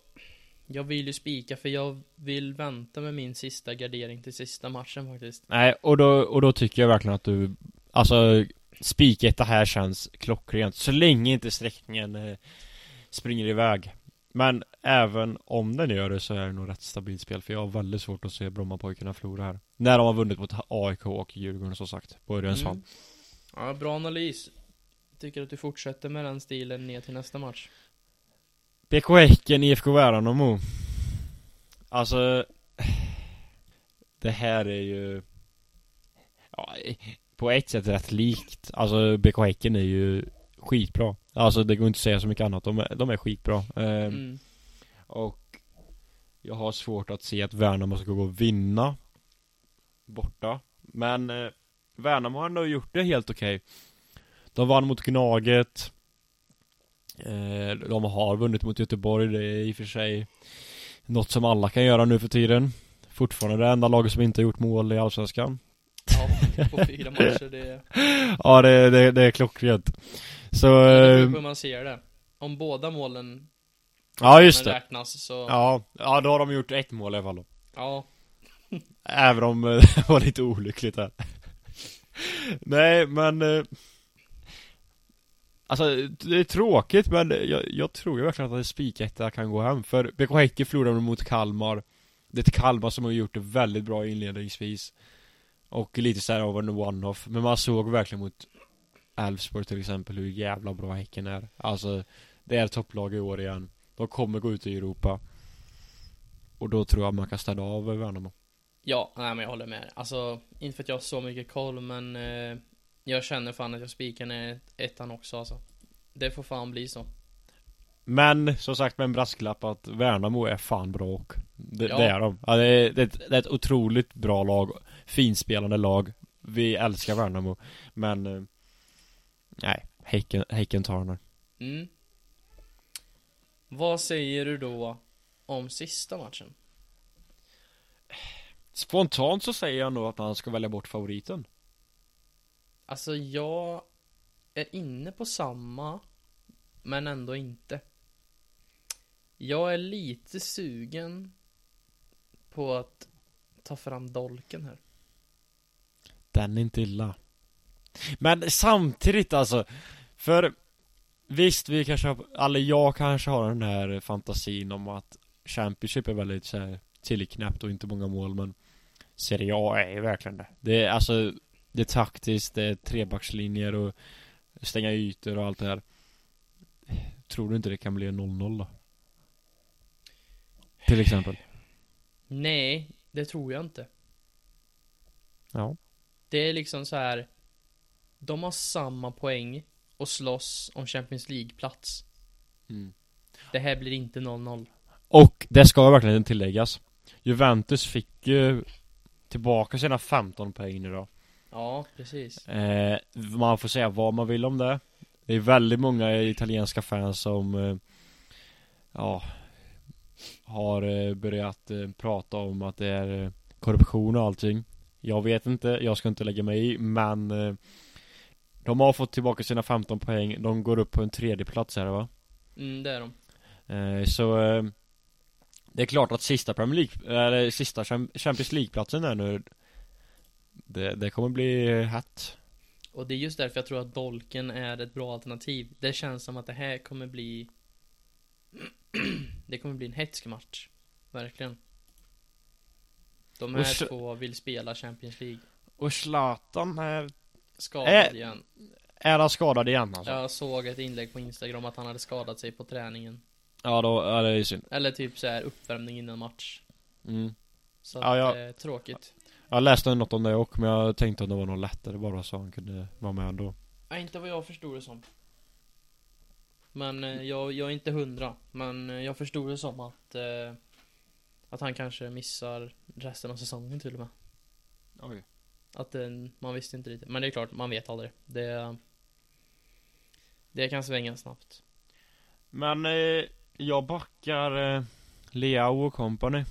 jag vill ju spika för jag vill vänta med min sista gardering till sista matchen faktiskt. Nej, och då, och då tycker jag verkligen att du Alltså Spiketta här känns klockrent Så länge inte sträckningen eh, Springer iväg Men även om den gör det så är det nog rätt stabilt spel För jag har väldigt svårt att se Brommapojkarna förlora här När de har vunnit mot AIK och Djurgården som sagt På Örjans fall Mm. Ja, bra analys. Tycker att du fortsätter med den stilen ner till nästa match. BK Häcken, IFK Värnamo Alltså Det här är ju ja, På ett sätt rätt likt. Alltså BK Häcken är ju Skitbra. Alltså det går inte att säga så mycket annat. De är, de är skitbra. Ehm, Mm. Och Jag har svårt att se att Värnamo ska gå och vinna Borta. Men eh, Värnamo har ändå gjort det helt okej. De vann mot Gnaget. Eh, De har vunnit mot Göteborg. Det är i och för sig Något som alla kan göra nu för tiden. Fortfarande det enda laget som inte har gjort mål i Allsvenskan Ja, på fyra matcher. Det, Ja det, det, det är klockrent Så det hur man ser det. Om båda målen Ja just det räknas så, ja. Ja, ja då har de gjort ett mål i alla fall då ja. Även om eh, det var lite olyckligt här Nej men eh, Alltså det är tråkigt men jag, jag tror ju verkligen att en spiketta kan gå hem för BK Häcken förlorade mot Kalmar Det är ett Kalmar som har gjort det väldigt bra inledningsvis Och lite såhär av en one-off Men man såg verkligen mot Elfsborg till exempel hur jävla bra Häcken är Alltså Det är topplag i år igen De kommer gå ut i Europa Och då tror jag man kan ställa av Värnamo Ja, nej men jag håller med. Alltså, inte för att jag har så mycket koll, men eh, jag känner fan att jag spikar ner ettan också alltså. Det får fan bli så. Men som sagt med en brasklapp att Värnamo är fan bra och det, Ja. det är de. Ja, det, är, det, det är ett otroligt bra lag. Finspelande lag. Vi älskar Värnamo. Men eh, nej, Häcken, häcken tar den. Mm. Vad säger du då om sista matchen? Spontant så säger jag nog att man ska välja bort favoriten. Alltså, jag är inne på samma, men ändå inte. Jag är lite sugen på att ta fram dolken här. Den är inte illa. Men samtidigt alltså. För visst, vi kanske har, eller jag kanske har den här fantasin om att Championship är väldigt så här tillknäppt och inte många mål men Serie A är ju verkligen det. Det är alltså Det är taktiskt, det är trebackslinjer och stänga ytor och allt det här. Tror du inte det kan bli en 0-0 då? Till exempel. Nej, det tror jag inte. Ja. Det är liksom så här. De har samma poäng och slåss om Champions League-plats. Mm. Det här blir inte 0-0. Och det ska verkligen tilläggas Juventus fick ju tillbaka sina 15 poäng då Ja, precis. eh, Man får säga vad man vill om det Det är väldigt många italienska fans som eh, Ja Har eh, börjat eh, prata om att det är eh, korruption och allting Jag vet inte, jag ska inte lägga mig i men eh, De har fått tillbaka sina 15 poäng, de går upp på en tredje plats här va? Mm, det är de. Eh, så eh, Det är klart att sista Premier League, eller sista Cham- Champions League-platsen är nu det, det kommer bli hett Och det är just därför jag tror att dolken är ett bra alternativ. Det känns som att det här kommer bli Det kommer bli en hätsk match. Verkligen. De här så- två vill spela Champions League. Och Zlatan är, Skadad Äh. igen. är han skadad igen alltså? Ja, Jag såg ett inlägg på Instagram att han hade skadat sig på träningen. ja då är det ju synd Eller typ så här uppvärmning innan match. mm. Så Ja, att, jag- eh, tråkigt. Jag läste något om det också men jag tänkte att det var något lättare bara så han kunde vara med ändå Nej, inte vad jag förstod det som. Men eh, jag, jag är inte hundra. Men eh, jag förstod det som att eh, Att han kanske missar resten av säsongen till och med. Oj Att eh, man visste inte riktigt. Men det är klart, man vet aldrig. Det Det kan svänga snabbt. Men eh, jag backar eh, Leao och company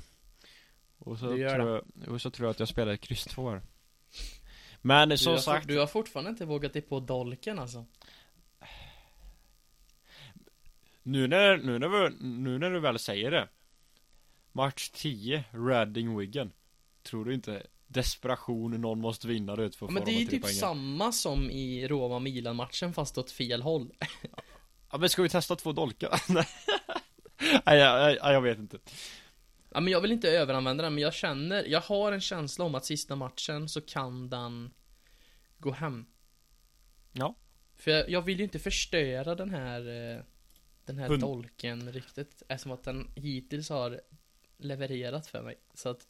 Och så, tror jag, och så tror jag att jag spelar ett kryss 2 här Men som sagt du har fortfarande inte vågat dig på dolken alltså. Nu när, nu när, vi, nu när du väl säger det Match 10, Reading Wigan Tror du inte desperation, någon måste vinna det för att Men få det är ju typ poängen? samma som i Roma-Milan-matchen fast åt fel håll. Ja men ska vi testa två dolkar? Nej jag, jag, jag vet inte Ja men jag vill inte överanvända den men jag känner, jag har en känsla om att sista matchen så kan den gå hem. Ja. För jag, jag vill ju inte förstöra den här eh, Den här Hund- dolken riktigt Eftersom att den hittills har levererat för mig. Så att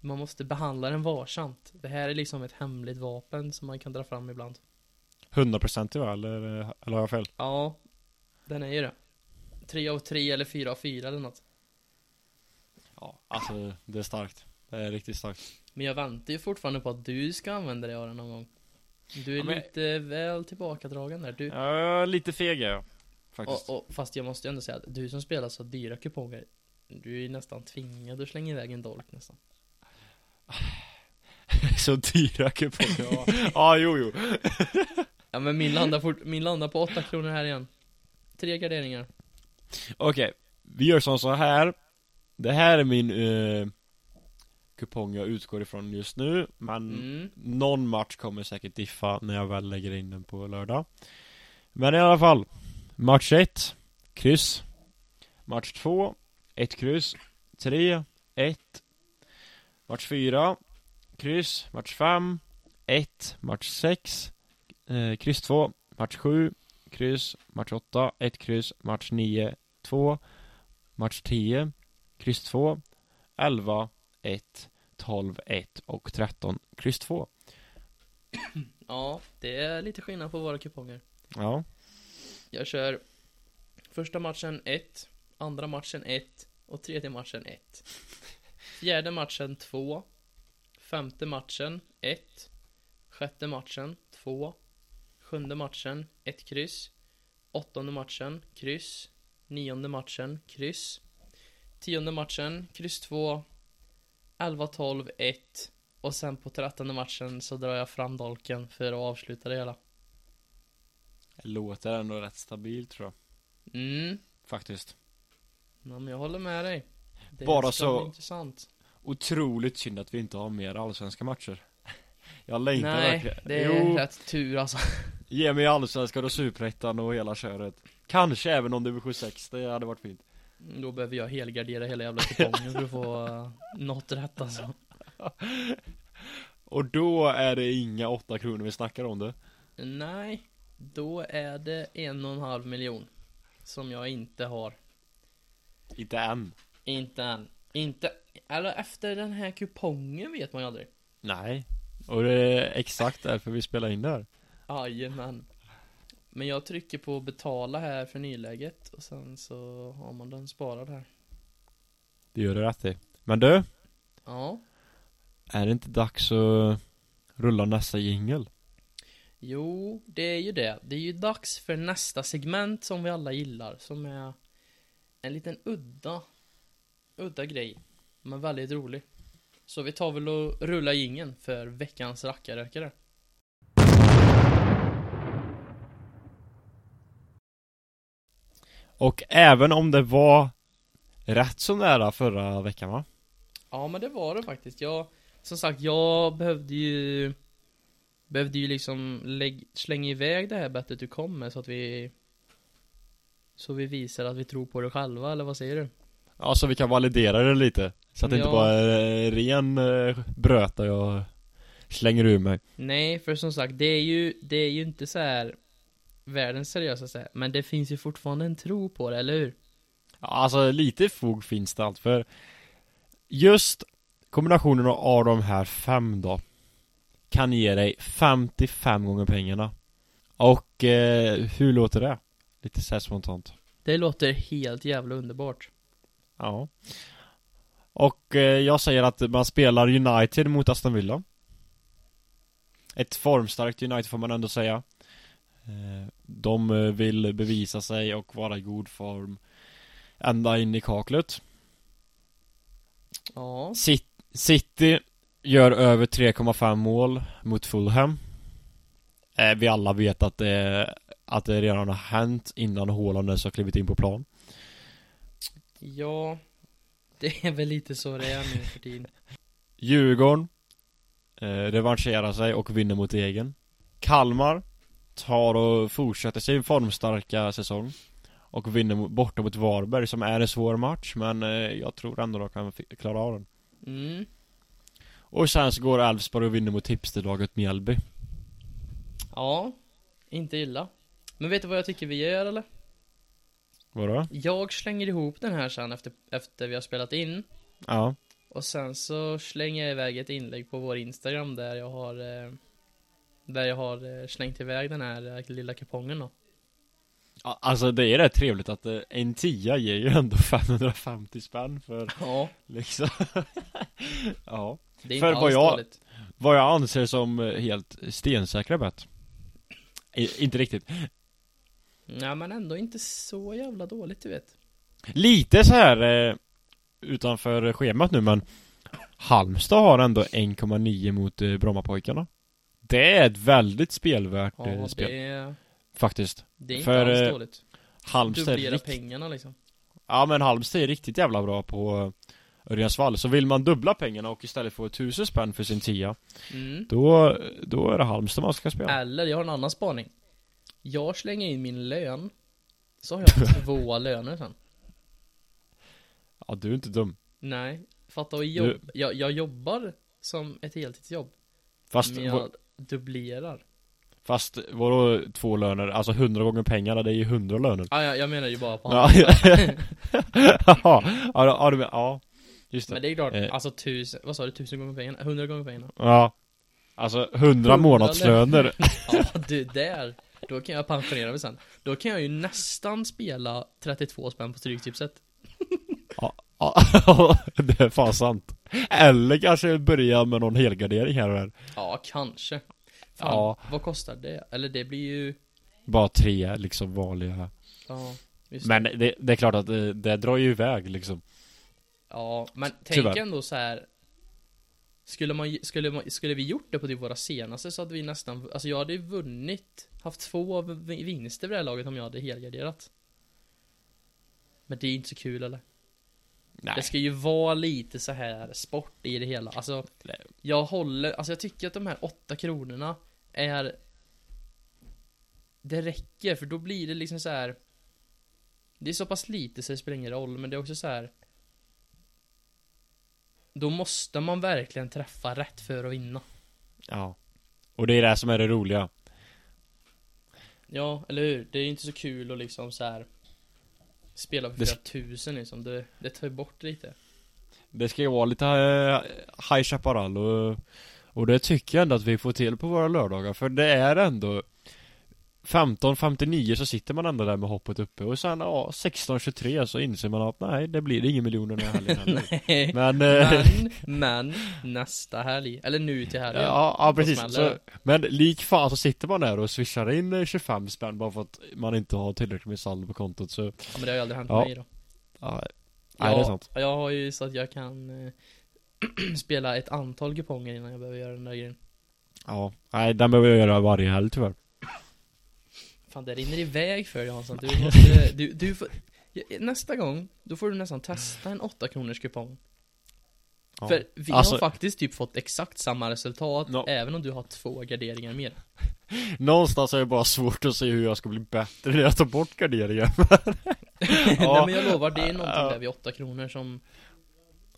man måste behandla den varsamt. Det här är liksom ett hemligt vapen som man kan dra fram ibland. 100% va? Eller, eller har jag fel? Ja, den är ju det. 3 av 3 eller 4 av 4 eller något. Ja, alltså det är starkt Det är riktigt starkt Men jag väntar ju fortfarande på att du ska använda dig av den någon gång. Du är Ja, men- lite väl tillbakadragen där. Du, är lite feg är jag Faktiskt och, och, fast jag måste ju ändå säga att du som spelar så dyra kuponger, du är ju nästan tvingad att slänga iväg en dolk nästan. Så dyra kuponger Ja, ja jo jo Ja men min landar, fort, min landar på 8 kronor här igen. Tre garderingar. Okej, vi gör som så här Det här är min eh, kupong jag utgår ifrån just nu Men Mm. någon match kommer säkert diffa när jag väl lägger in den på lördag Men i alla fall Match 1 Kryss Match 2 1 kryss 3 1 Match 4 Kryss. Match 5 1 Match 6 eh, Kryss 2 Match 7 Kryss. Match 8 1 kryss. Match 9 2 Match 10 Kryss 2 11 1 12 1 och 13 kryss 2 Ja, det är lite skillnad på våra kuponger. Ja. Jag kör första matchen 1, andra matchen 1 och tredje matchen 1. Fjärde matchen 2, femte matchen 1, sjätte matchen 2, sjunde matchen 1 kryss, åttonde matchen kryss, nionde matchen kryss, tionde matchen kryss 2, 11, 12, 1 och sen på trettonde matchen så drar jag fram dolken för att avsluta det hela. Det låter ändå rätt stabilt tror jag. Mm, Faktiskt ja, men jag håller med dig. Det Bara så- intressant. Otroligt synd att vi inte har mer allsvenska matcher Jag längtar Nej, verkligen det är Jo, rätt tur alltså. ge mig allsvenskan och superettan och hela köret Kanske även om division 6, det hade varit fint Då behöver jag helgardera hela jävla kupongen för att få uh, något rätt alltså. Och då är det inga 8 kronor vi snackar om det Nej, då är det en och en halv miljon. Som jag inte har. Inte än Inte än. Inte, eller efter den här kupongen vet man ju aldrig. Nej Och det är exakt därför vi spelar in det här Jajamän. Men jag trycker på betala här för nyläget och sen så har man den sparad här. Det gör du rätt i Men du, Ja. är det inte dags att rulla nästa jingel? Jo, det är ju det. Det är ju dags för nästa segment som vi alla gillar, som är en liten udda, udda grej, men väldigt rolig. Så vi tar väl och rullar gingen för veckans rackarrökare. Och även om det var rätt så nära förra veckan va? Ja, men det var det faktiskt. Jag, som sagt, jag behövde ju, behövde ju liksom lägg, slänga iväg det här bettet du kom med så att vi, så vi visar att vi tror på det själva, eller vad säger du? Ja, så vi kan validera det lite Så att det inte Ja. bara är ren eh, bröta jag slänger ur mig Nej, för som sagt, det är ju, det är ju inte så här världens seriösaste, men det finns ju fortfarande en tro på det, eller hur? Ja, Alltså lite fog finns det allt för Just kombinationen av de här fem då Kan ge dig 55 gånger pengarna Och eh, hur låter det? Lite så här spontant. Det låter helt jävla underbart. Ja. Och eh, jag säger att man spelar United mot Aston Villa. Ett formstarkt United får man ändå säga. Eh, De eh, vill bevisa sig och vara i god form Ända in i kaklet. Ja, Cit- City gör över 3,5 mål mot Fulham. Eh, Vi alla vet att det, att det redan har hänt innan Haaland ens har klivit in på plan? Ja, det är väl lite så det är nu för tiden. Djurgården eh, revanscherar sig och vinner mot egen Kalmar tar och fortsätter sin formstarka säsong och vinner borta mot Varberg som är en svår match men eh, jag tror ändå de kan klara av den. Mm, Och sen så går Elfsborg och vinner mot tipsterlaget Mjällby. Ja, inte illa. Men vet du vad jag tycker vi gör eller? Vadå? Jag slänger ihop den här sen efter, efter vi har spelat in. Ja. Och sen så slänger jag iväg ett inlägg på vår Instagram där jag har eh, Där jag har eh, slängt iväg den här eh, lilla kupongen då. Ja, Alltså det är rätt trevligt att en tia ger ju ändå 550 spänn för Ja, liksom. Ja. Det är För inte vad alls jag- dåligt. Vad jag anser som helt stensäkra bett I, Inte riktigt Ja men ändå inte så jävla dåligt du vet. Lite så här eh, Utanför schemat nu men Halmstad har ändå 1,9 mot eh, Brommapojkarna. Det är ett väldigt spelvärt Ja eh, spel. Det Faktiskt. det är inte För, alls eh, dåligt. Halmstad Dubblera rikt... pengarna liksom. Ja men Halmstad är riktigt jävla bra på Örjansvall. Så vill man dubbla pengarna och istället få 1000 spänn för sin tia mm. Då, då är det Halmstad man ska spela. Eller jag har en annan spaning Jag slänger in min lön. Så har jag två löner sen. Ja, du är inte dum. Nej, fatta att jobb. Jag, jag jobbar som ett heltidsjobb. Fast, men jag dubblerar. fast vadå två löner? Alltså hundra gånger pengarna, det är ju hundra löner. Ah, ja, jag menar ju bara på Ja, ja, ja, ja, du men, ja. Just det. Men det är klart, Eh. alltså tusen, vad sa du, tusen gånger pengarna? Hundra gånger pengarna? Ja. Alltså hundra Hundra månadslöner. Ja, du, där. Då kan jag pensionera mig sen. Då kan jag ju nästan spela 32 spänn på Stryktipset. Ja, det är fan sant. Eller kanske börja med någon helgardering här och där. Ja, kanske. Fan, Ja. vad kostar det? Eller det blir ju, Bara tre liksom vanliga. ja, just Men det, det är klart att det, det drar ju iväg liksom. Ja, men tänk Tyvärr. ändå så här. Skulle man, skulle man, skulle vi gjort det på typ våra senaste så hade vi nästan, alltså jag hade ju vunnit, haft två vinster vid det här laget om jag hade helgarderat. Men det är inte så kul eller? Nej. Det ska ju vara lite så här sport i det hela. Alltså, Nej. jag håller, alltså jag tycker att de här åtta kronorna är Det räcker, för då blir det liksom så här. Det är så pass lite så det spelar ingen roll, men det är också så här. Då måste man verkligen träffa rätt för att vinna. Ja. Och det är det som är det roliga. Ja, eller hur? Det är ju inte så kul att liksom så här. Spela för Det- flera tusen liksom, det, det tar ju bort lite. Det ska ju vara lite eh, High Chaparral och, och det tycker jag ändå att vi får till på våra lördagar för det är ändå 15.59 så sitter man ändå där med hoppet uppe och sen ja 16.23 så inser man att nej det blir ingen miljoner den här helgen heller. Nej. Men, eh, Men, men, nästa helg, eller nu till helgen. ja, ja precis så, Men lik fan så sitter man där och swishar in eh, 25 spänn bara för att man inte har tillräckligt med saldo på kontot så Ja, men det har ju aldrig hänt Ja. mig då. ja, Nej det är sant Jag har ju så att jag kan eh, spela ett antal kuponger innan jag behöver göra den där grejen. Ja, nej den behöver jag göra varje helg tyvärr Fan, det rinner iväg för dig Hansson. Du måste, du, du får, nästa gång, då får du nästan testa en 8 kronors kupong. ja. För vi Alltså- har faktiskt typ fått exakt samma resultat, Nå- även om du har två garderingar mer. Någonstans är det bara svårt att se hur jag ska bli bättre när jag tar bort garderingen Nej men jag lovar, det är någonting där vid 8 kronor som,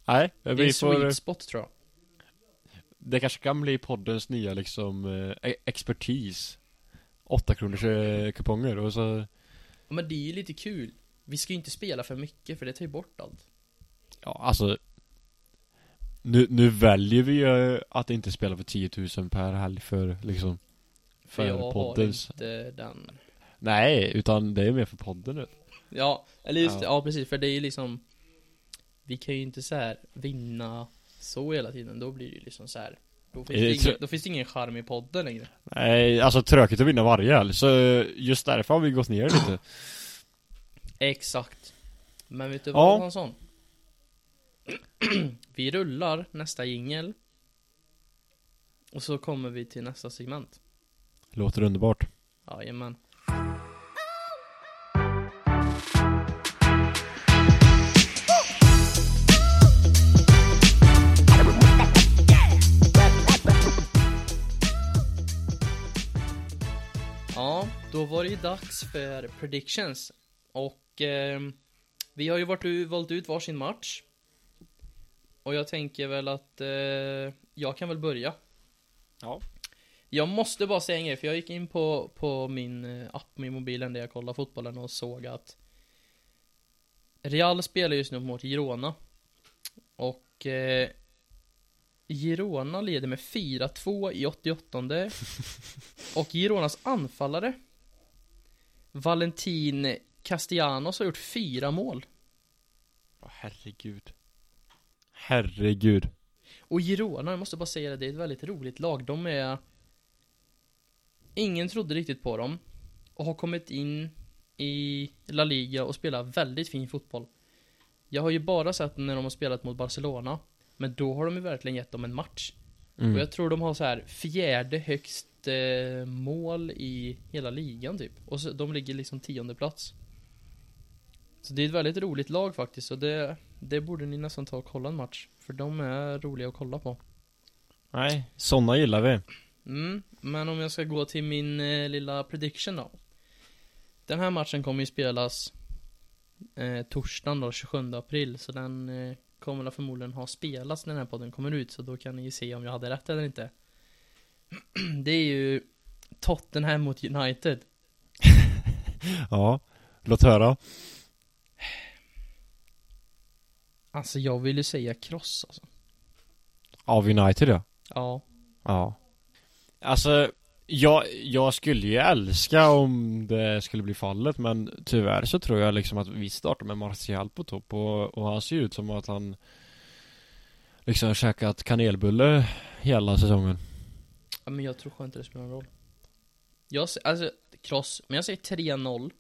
Nej, det är vi en får sweet spot tror jag. Det kanske kan bli poddens nya liksom eh, e- expertis 8 kronors eh, kuponger och så Ja, Men det är ju lite kul. Vi ska ju inte spela för mycket, för det tar ju bort allt. Ja alltså nu, nu väljer vi ju att inte spela för 10 000 per helg för liksom För För jag poddens har inte den Nej, utan det är mer för podden nu Ja, eller just Ja. ja precis, för det är ju liksom Vi kan ju inte så här vinna så hela tiden, då blir det ju liksom så här. Då finns, det det ingen, då finns det ingen charm i podden längre. Nej, alltså tråkigt att vinna varje helg så eh, just därför har vi gått ner lite. Exakt. Men vet du Ja. vad Hansson? vi rullar nästa jingel. Och så kommer vi till nästa segment. Låter underbart. Jajamän då var det ju dags för predictions. Och ehm, vi har ju varit valt ut varsin match. Och jag tänker väl att eh, jag kan väl börja. Ja. Jag måste bara säga en grej, för jag gick in på, på min eh, app med mobilen där jag kollar fotbollen och såg att Real spelar just nu mot Girona. Och eh, Girona leder med 4-2 i 88 Och Gironas anfallare Valentin Castellanos har gjort fyra mål Åh, Herregud Herregud Och Girona, jag måste bara säga det, det är ett väldigt roligt lag. De är... Ingen trodde riktigt på dem. Och har kommit in i La Liga och spelar väldigt fin fotboll. Jag har ju bara sett när de har spelat mot Barcelona. Men då har de ju verkligen gett dem en match. mm. Och jag tror de har så här fjärde högst eh, mål i hela ligan typ. Och så, de ligger liksom tionde plats. Så det är ett väldigt roligt lag faktiskt. Och det, det borde ni nästan ta och kolla en match. För de är roliga att kolla på. Nej, såna gillar vi Mm, men om jag ska gå till min eh, lilla prediction då. Den här matchen kommer ju spelas eh, torsdagen då, 27 april, så den eh, kommer förmodligen ha spelats när den här podden kommer ut, så då kan ni ju se om jag hade rätt eller inte. Det är ju Tottenham mot United. Ja, låt höra. Alltså jag vill ju säga kross alltså. Av United ja. Ja. Ja. Alltså, jag, jag skulle ju älska om det skulle bli fallet men tyvärr så tror jag liksom att vi startar med Martial på topp och, och han ser ut som att han liksom käkat kanelbulle hela säsongen. Ja men jag tror skönt inte det spelar någon roll. Jag säger, alltså, kross, men jag säger 3-0.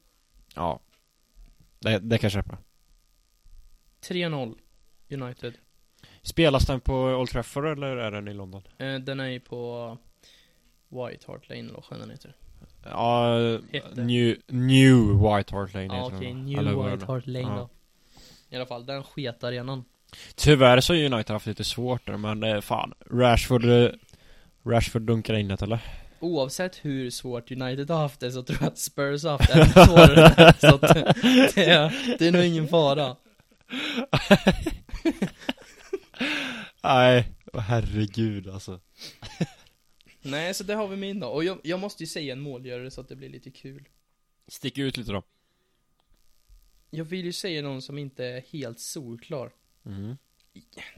Ja. Det, det kan jag köpa. 3-0 United. Spelas den på Old Trafford eller är den i London? Eh, den är ju på White Hart Lane eller vad den heter. Ja, Heter. New, New White Hart Lane Ja heter okej, den? New Eller White? Hart Lane Ja. då. I alla fall, den sketarenan. Tyvärr så har United haft lite svårt där men eh, fan Rashford eh, Rashford dunkar in det eller? Oavsett hur svårt United har haft det så tror jag att Spurs har haft det ännu svårare. så att det, är, det är nog ingen fara. Nej, herregud alltså Nej, så det har vi min då. Och jag, jag måste ju säga en målgörare så att det blir lite kul. Stick ut lite då Jag vill ju säga någon som inte är helt solklar. mm.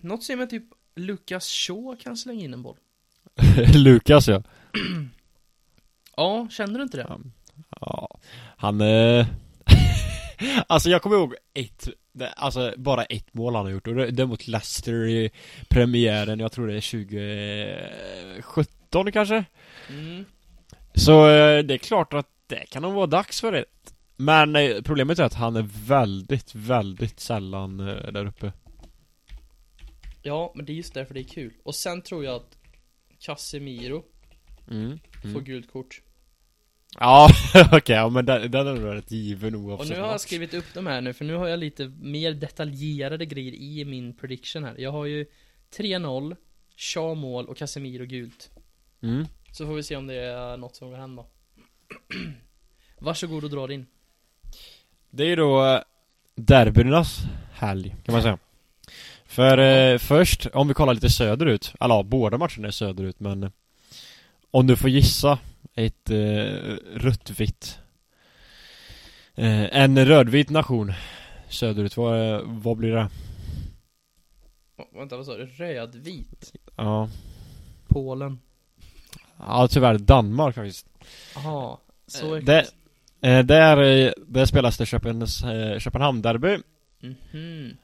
Något säger mig typ Lucas Shaw kan slänga in en boll. Lukas ja Ja, känner du inte det? Ja, ja. Han eh... Alltså jag kommer ihåg ett Alltså bara ett mål han har gjort och det, det är mot Leicester i premiären Jag tror det är 2017 kanske Mm. Så eh, det är klart att det kan nog vara dags för det Men eh, problemet är att han är väldigt, väldigt sällan eh, där uppe Ja, men det är just därför det är kul. Och sen tror jag att Casemiro mm. får Mm. gult kort. Ja, okej, ja men den, den är nog rätt given Och oavsett nu har jag skrivit upp de här nu, för nu har jag lite mer detaljerade grejer i min prediction här. Jag har ju 3-0, Shaw mål och Casemiro gult. mm. Så får vi se om det är något som går hem då. Varsågod och dra din. Det är ju då eh, derbyernas helg, kan man säga För eh, först, om vi kollar lite söderut, eller ja, båda matcherna är söderut men eh, Om du får gissa ett eh, rött-vitt eh, En rödvit nation söderut, vad, eh, vad blir det? Oh, vänta, vad sa du? Rödvit? Ja, Polen? ja tyvärr Danmark faktiskt Jaha, så Eh, är det, eh, där, där spelas det Köpens, eh, Köpenhamn-derby Mhm. Eh,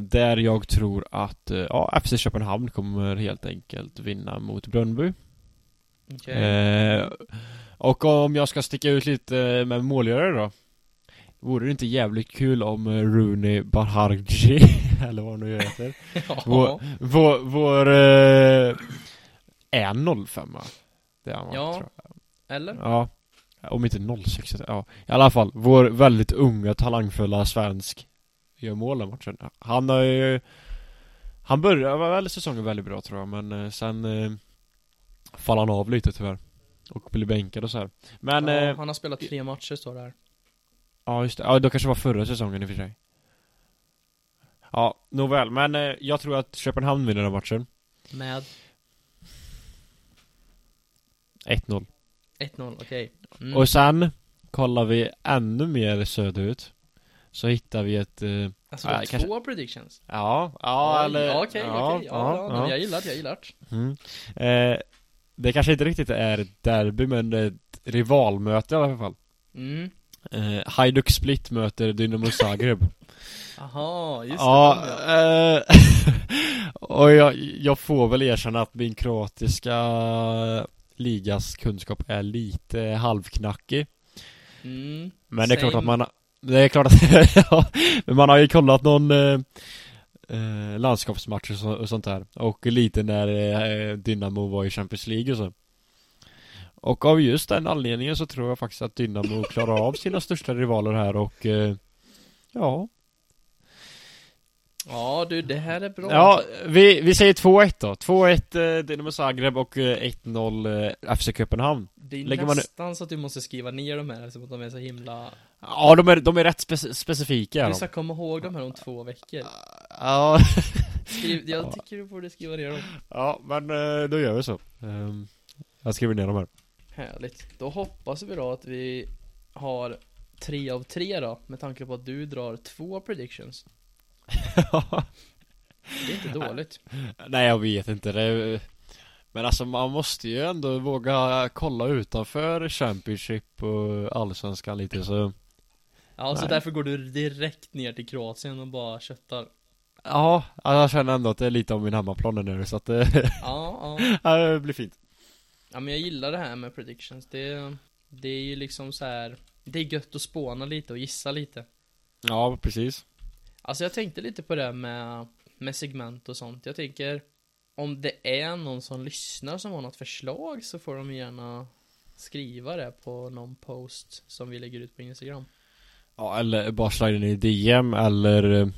där jag tror att, eh, ja, FC Köpenhamn kommer helt enkelt vinna mot Brönnby. Okej. Eh, och om jag ska sticka ut lite med målgörare då. Vore det inte jävligt kul om eh, Rooney Barharji, eller vad han nu heter, ja. vår, vår, vår eh, är 05 va? Det är han Ja. tror jag. Eller? Ja. Om inte 06, ja. I alla fall, vår väldigt unga, talangfulla svensk gör mål den matchen. Han har ju Han började väl säsongen väldigt bra tror jag, men eh, sen eh, faller han av lite tyvärr. Och blir bänkad och så här. Men, ja, eh, han har spelat tre matcher står det här. ja just det. Ja, då kanske var förra säsongen i och för sig. Ja, nåväl. Men eh, jag tror att Köpenhamn vinner den matchen. Med 1-0. 1-0, okej. Mm. Och sen kollar vi ännu mer söderut. Så hittar vi ett eh, alltså ja, var kanske- två predictions. Ja, ja eller ja, Okej, ja, okej, ja, ja, ja, men jag gillar det, jag gillar det. Mm. Eh, det kanske inte riktigt är ett derby men det är ett rivalmöte i alla fall. Mm. Eh, Hajduk Split möter Dynamo Zagreb. Aha, just ja, det. eh, och jag, jag får väl erkänna att min kroatiska ligas kunskap är lite halvknackig. Mm. Men det är klart Same. att man det är klart att ja, men man har ju kollat någon eh, eh, landskapsmatch och, så, och sånt där. Och lite när eh, Dynamo var i Champions League och så. Och av just den anledningen så tror jag faktiskt att Dynamo klarar av sina största rivaler här och eh, Ja. Ja du, det här är bra. Ja, vi, vi säger 2-1 då. 2-1 eh, Dinamo Zagreb och eh, 1-0 eh, FC Köpenhamn. Det är lägger man- nästan så att du måste skriva ner de här eftersom att de är så himla... Ja, de är, de är rätt spec- specifika Du de. ska komma ihåg de här om två veckor. Ja, Skriv, jag tycker du borde skriva ner dem. ja, men eh, då gör vi så. Ehm, jag skriver ner dem här. Härligt. Då hoppas vi då att vi har tre av tre då, med tanke på att du drar två predictions. Det är inte dåligt. Nej, jag vet inte. Det men alltså man måste ju ändå våga kolla utanför Championship och Allsvenskan lite så Ja, så Nej. därför går du direkt ner till Kroatien och bara köttar. Ja, jag känner ändå att det är lite av min hemmaplan nu så att det, ja. ja, det blir fint. Ja men jag gillar det här med predictions. Det, det är ju liksom så här. Det är gött att spåna lite och gissa lite. Ja, precis. Alltså jag tänkte lite på det med, med segment och sånt. Jag tänker om det är någon som lyssnar som har något förslag så får de gärna skriva det på någon post som vi lägger ut på Instagram. Ja, eller bara slide in i DM eller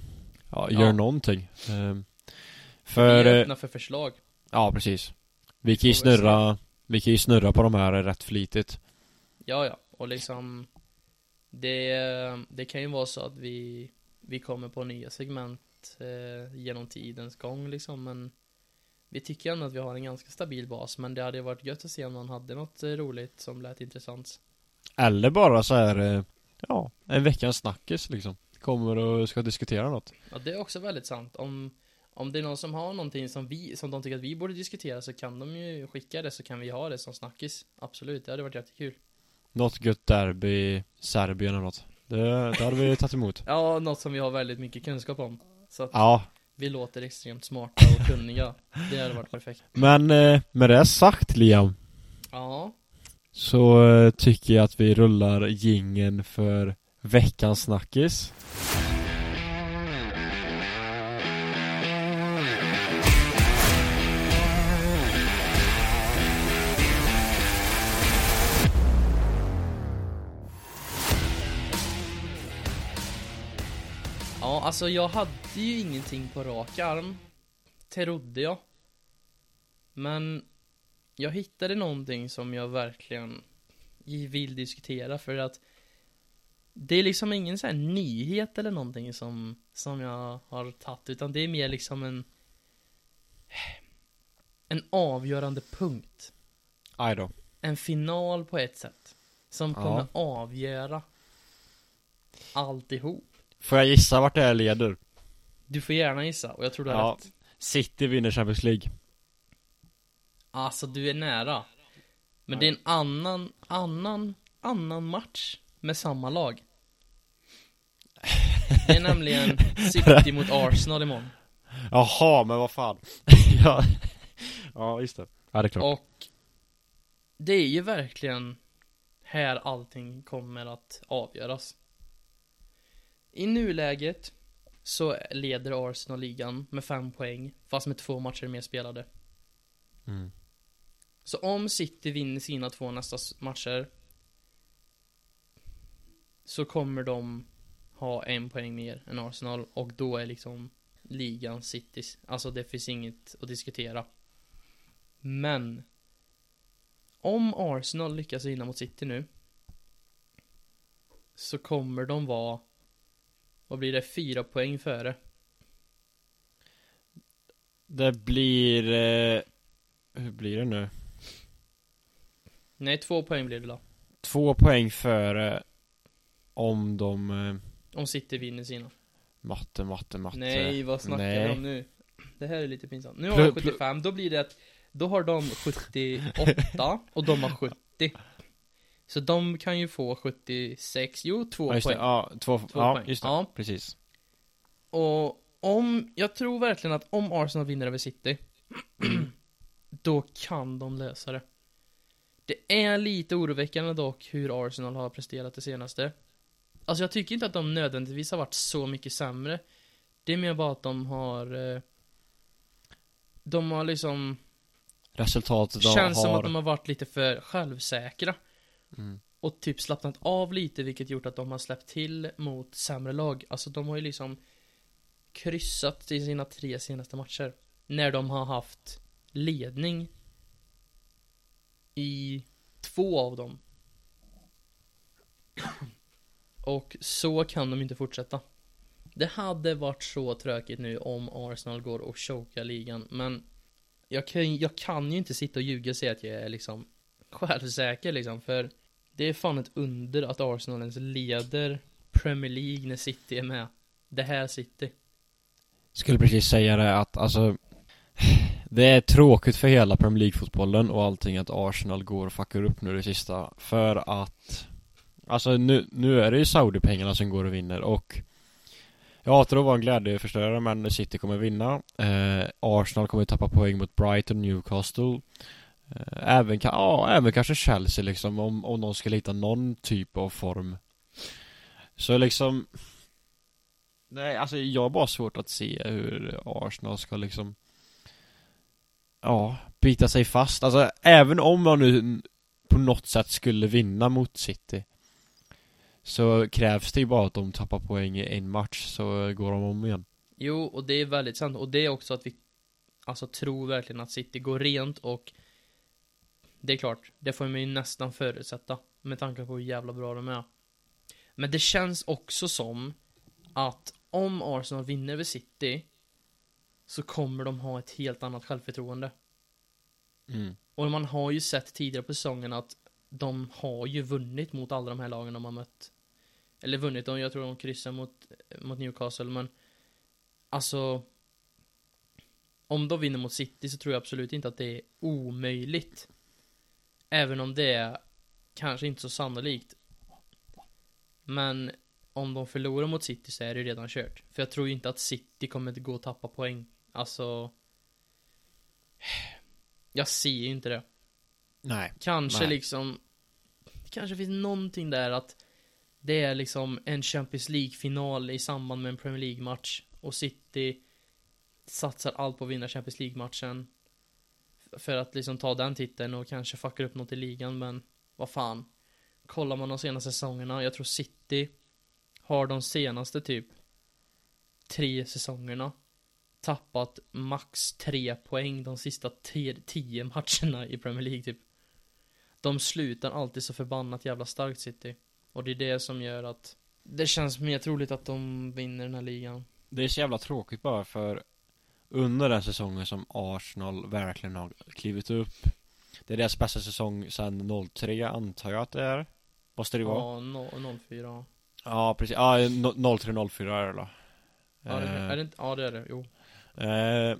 ja, gör Ja. någonting. Ehm, vi För, är eh, öppna för förslag. ja precis. Vi kan ju vi snurra, vi kan ju snurra på de här rätt flitigt. Ja, ja. Och liksom det, det kan ju vara så att vi, vi kommer på nya segment eh, genom tidens gång liksom. Men vi tycker ändå att vi har en ganska stabil bas. Men det hade varit gött att se om någon hade något eh, roligt som lät intressant. Eller bara så här, eh, ja, en veckans snackis liksom. Kommer och ska diskutera något. Ja, det är också väldigt sant. Om, om det är någon som har någonting som vi, som de tycker att vi borde diskutera så kan de ju skicka det så kan vi ha det som snackis. Absolut, det hade varit jättekul. Något gött derby Serbien eller något. Det, det hade vi tagit emot. Ja, något som vi har väldigt mycket kunskap om. Så att Ja, vi låter extremt smarta och kunniga. Det hade varit perfekt. men eh, med det sagt Liam. Ja, Så eh, tycker jag att vi rullar gingen för veckans snackis. Alltså jag hade ju ingenting på rak arm. Trodde jag. Men jag hittade någonting som jag verkligen vill diskutera för att det är liksom ingen sån här nyhet eller någonting som, som jag har tagit utan det är mer liksom en en avgörande punkt. Aj då. En final på ett sätt. Som Ja. kommer avgöra alltihop. Får jag gissa vart det här leder? Du får gärna gissa och jag tror du har Ja. rätt. City vinner Champions League. Alltså du är nära. Men det är en annan, annan, annan match med samma lag. Det är nämligen City mot Arsenal imorgon. Jaha, men vad fan. ja. ja, just det. Ja, det är klart. Och det är ju verkligen här allting kommer att avgöras. I nuläget så leder Arsenal ligan med fem poäng, fast med två matcher mer spelade. Mm. Så om City vinner sina två nästa matcher så kommer de ha en poäng mer än Arsenal och då är liksom ligan Citys. Alltså det finns inget att diskutera. Men om Arsenal lyckas vinna mot City nu så kommer de vara vad blir det? Fyra poäng före. Det blir... Eh, hur blir det nu? Nej, två poäng blir det då. Två poäng före om de... Eh, Om City vinner sina. matte, matte, matte. Nej, vad snackar Nej. om nu? Det här är lite pinsamt. Nu har de 75, då blir det att Då har de 78 och de har 70 Så de kan ju få 76, jo två Ja, just det. poäng Ja, två, Två ja, poäng. just det. Ja. Precis. Och om, jag tror verkligen att om Arsenal vinner över City Då kan de lösa det Det är lite oroväckande dock hur Arsenal har presterat det senaste Alltså jag tycker inte att de nödvändigtvis har varit så mycket sämre Det är mer bara att de har eh, De har liksom Resultatet Känns har... som att de har varit lite för självsäkra mm. och typ slappnat av lite vilket gjort att de har släppt till mot sämre lag. Alltså de har ju liksom kryssat i sina tre senaste matcher. När de har haft ledning i två av dem. Och så kan de inte fortsätta. Det hade varit så tråkigt nu om Arsenal går och chokar ligan, men jag kan, jag kan ju inte sitta och ljuga och säga att jag är liksom självsäker liksom, för det är fan ett under att Arsenal ens leder Premier League när City är med. Det här City. Skulle precis säga det att alltså Det är tråkigt för hela Premier League-fotbollen och allting att Arsenal går och fuckar upp nu det sista För att Alltså nu, nu är det ju Saudi-pengarna som går och vinner och Jag hatar att vara en glädjeförstörare men City kommer vinna eh, Arsenal kommer tappa poäng mot Brighton, Newcastle Eh, även, ja, även kanske Chelsea liksom om, om de skulle hitta någon typ av form Så liksom Nej, alltså jag har bara svårt att se hur Arsenal ska liksom Ja, bita sig fast. Alltså även om man nu på något sätt skulle vinna mot City Så krävs det ju bara att de tappar poäng i en match så går de om igen. Jo, och det är väldigt sant. Och det är också att vi Alltså tror verkligen att City går rent och det är klart, det får man ju nästan förutsätta Med tanke på hur jävla bra de är. Men det känns också som Att om Arsenal vinner över City Så kommer de ha ett helt annat självförtroende. Mm. Och man har ju sett tidigare på säsongen att De har ju vunnit mot alla de här lagen de har mött. Eller vunnit, jag tror de kryssar mot, mot Newcastle men Alltså Om de vinner mot City så tror jag absolut inte att det är omöjligt Även om det är Kanske inte så sannolikt. Men Om de förlorar mot City så är det redan kört. För jag tror ju inte att City kommer att gå och tappa poäng. Alltså Jag ser ju inte det. Nej. Kanske Nej. liksom Kanske finns någonting där att Det är liksom en Champions League-final i samband med en Premier League-match. Och City Satsar allt på att vinna Champions League-matchen för att liksom ta den titeln och kanske fucka upp något i ligan men Vad fan. Kollar man de senaste säsongerna, jag tror City Har de senaste typ Tre säsongerna Tappat max tre poäng de sista tio matcherna i Premier League typ. De slutar alltid så förbannat jävla starkt City. Och det är det som gör att Det känns mer troligt att de vinner den här ligan. Det är så jävla tråkigt bara för under den säsongen som Arsenal verkligen har klivit upp Det är deras bästa säsong sedan 03 antar jag att det är Måste det vara? Ja, no, 04 Ja, precis. Ja, no- 03-04 är det då. Ja, det, är det inte? Ja det är det, jo Eh,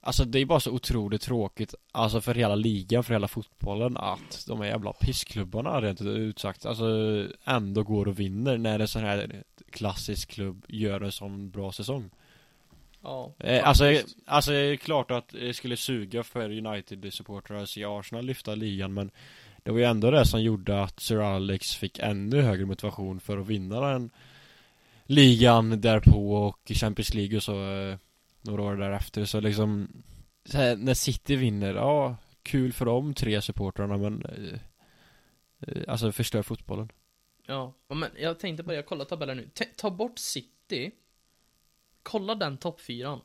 alltså det är bara så otroligt tråkigt Alltså för hela ligan, för hela fotbollen Att de här jävla pissklubbarna rent ut sagt Alltså ändå går och vinner när en sån här klassisk klubb gör en sån bra säsong Ja. Eh, Alltså, alltså klart att det skulle suga för United-supportrar att se Arsenal lyfta ligan men Det var ju ändå det som gjorde att Sir Alex fick ännu högre motivation för att vinna den Ligan därpå och Champions League och så eh, några år därefter. Så liksom så här, när City vinner, ja kul för de tre supportrarna men eh, eh, Alltså förstör fotbollen. Ja, Ja, men jag tänkte bara, jag kollar tabellen nu. T- Ta bort City Kolla den toppfyran.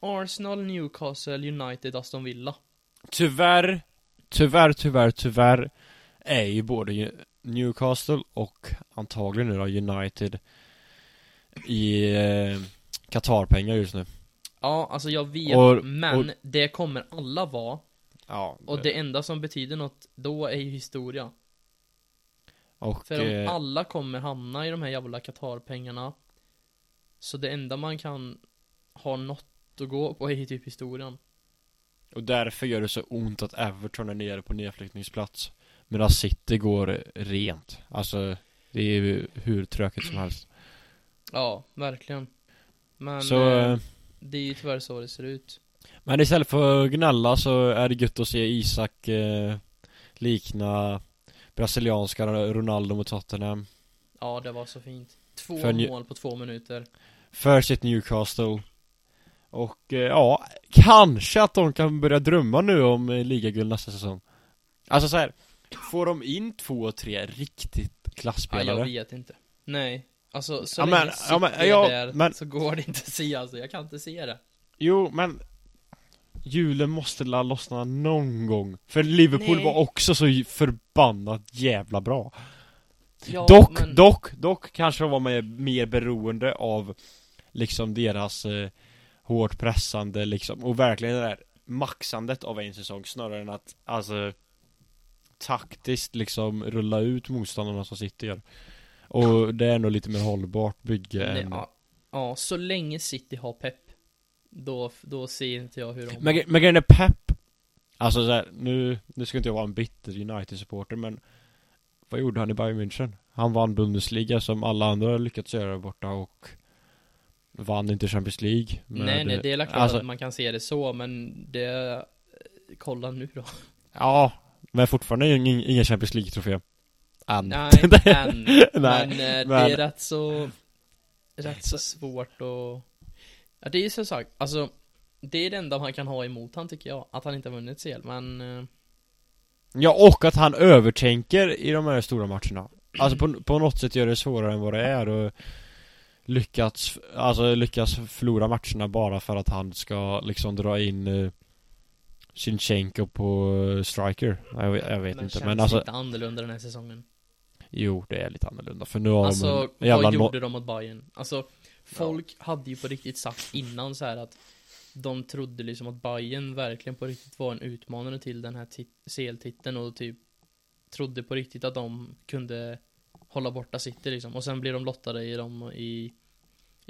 Arsenal, Newcastle, United, Aston Villa. Tyvärr Tyvärr, tyvärr, tyvärr Är ju både Newcastle och antagligen nu då United I eh, Qatar-pengar just nu. Ja, alltså jag vet, Och- men och- det kommer alla vara. Ja Och det enda som betyder något då är ju historia. Och För om eh, alla kommer hamna i de här jävla Qatar-pengarna Så det enda man kan ha något att gå på är typ historien. Och därför gör det så ont att Everton är nere på nedflyttningsplats. Medan City går rent. Alltså Det är ju hur tråkigt som helst. Ja, verkligen. Men Så eh, eh, det är ju tyvärr så det ser ut. Men istället för att gnälla så är det gött att se Isak eh, Likna Brasilianska Ronaldo mot Tottenham. Ja, det var så fint. Två För New- mål på två minuter För sitt Newcastle Och eh, ja Kanske att de kan börja drömma nu om eh, ligaguld nästa säsong Alltså så här. Får de in två, tre riktigt Ja, klasspelare jag vet inte Nej Alltså, så Ja, länge men- ja, men- ja, där men- så går det inte att se alltså, jag kan inte se det. Jo, men Hjulen måste la lossna någon gång För Liverpool Nej. var också så förbannat jävla bra Ja, Dock, men, dock, dock kanske de var mer beroende av Liksom deras eh, Hårt pressande liksom. Och verkligen det där maxandet av en säsong snarare än att Alltså Taktiskt liksom rulla ut motståndarna som sitter gör. Och det är nog lite mer hållbart bygge än ja, ja, så länge City har pepp då, då ser inte jag hur de Men, men grejen är pepp Alltså så här, nu, nu ska inte jag vara en bitter United-supporter men Vad gjorde han i Bayern München? Han vann Bundesliga som alla andra lyckats göra borta och Vann inte Champions League med- Nej nej, det är klart alltså, att man kan se det så, men det Kolla nu då. Ja Men fortfarande ingen, ingen Champions League-trofé Än. Nej, än. Men, eh, det men- är rätt så Rätt så svårt och Ja det är så sagt, alltså Det är det enda man kan ha emot han tycker jag, att han inte har vunnit CL, men eh, Ja och att han övertänker i de här stora matcherna. Alltså på, på något sätt gör det svårare än vad det är och Lyckats, alltså lyckas förlora matcherna bara för att han ska liksom dra in uh, Sinchenko på eh, striker Jag, jag vet men inte känns men alltså lite annorlunda den här säsongen Jo det är lite annorlunda för nu har Alltså, de jävla vad gjorde de mot Bayern? Alltså, folk hade ju på riktigt sagt innan så här att de trodde liksom att Bayern verkligen på riktigt var en utmanare till den här tit- CL-titeln och typ trodde på riktigt att de kunde hålla borta City liksom. Och sen blir de lottade i dem i,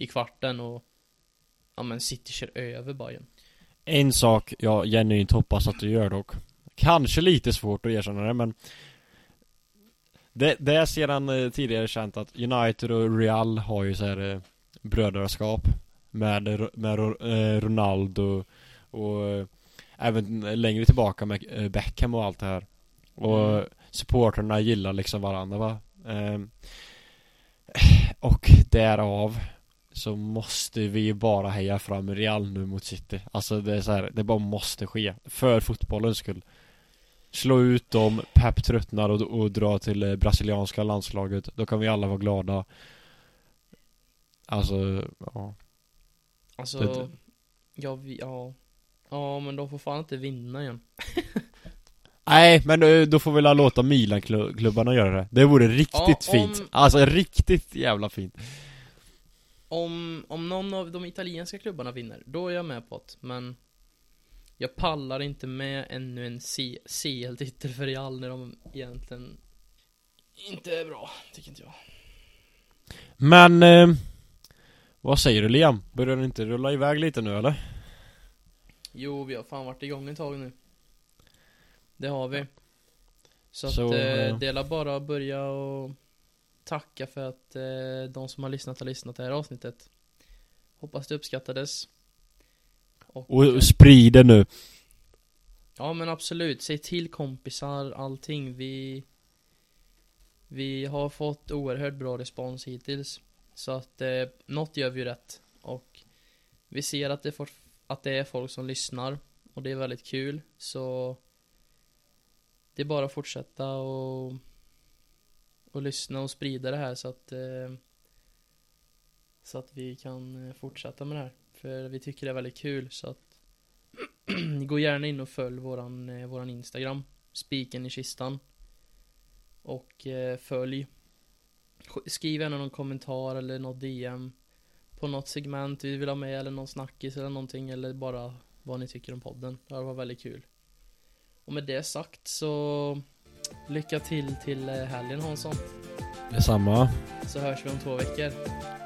i kvarten och ja men City kör över Bayern. En sak jag genuint hoppas att du gör dock Kanske lite svårt att erkänna det men Det, det är sedan eh, tidigare känt att United och Real har ju så här eh, brödraskap Med, med eh, Ronaldo och även längre tillbaka med Beckham och allt det här Och Mm. supporterna gillar liksom varandra va Ehm, Och därav så måste vi ju bara heja fram Real nu mot City. Alltså det är så här, det bara måste ske. För fotbollens skull. Slå ut dem, Pep tröttnar och, och dra till eh, brasilianska landslaget. Då kan vi alla vara glada. Alltså, ja. Alltså, Det- ja, vi, ja. Ja, men de får fan inte vinna igen. Nej, men eh, då får vi väl låta Milan-klubbarna göra det. Det vore riktigt Ja, om- fint. Alltså riktigt jävla fint Om, om någon av de italienska klubbarna vinner, då är jag med på det, men jag pallar inte med ännu en CL-titel för Real när de egentligen inte är bra, tycker inte jag. Men eh, Vad säger du Liam? Börjar det inte rulla iväg lite nu eller? Jo, vi har fan varit igång ett tag nu. Det har vi. Så, Så, att eh, eh, det är bara att börja och tacka för att eh, de som har lyssnat har lyssnat det här avsnittet. Hoppas det uppskattades. Och, Och, och sprid det nu Ja men absolut, säg till kompisar, allting. Vi Vi har fått oerhört bra respons hittills. Så att eh, något gör vi ju rätt. Och vi ser att det, får, att det är folk som lyssnar. Och det är väldigt kul. Så det är bara att fortsätta och och lyssna och sprida det här så att eh, så att vi kan eh, fortsätta med det här. För vi tycker det är väldigt kul så att Gå gärna in och följ våran, eh, våran Instagram Spiken i kistan. Och eh, följ. Skriv gärna någon kommentar eller något DM På något segment vi vill ha med eller någon snackis eller någonting eller bara vad ni tycker om podden. Det här var väldigt kul. Och med det sagt så Lycka till till eh, helgen Hansson. Detsamma. Så hörs vi om två veckor.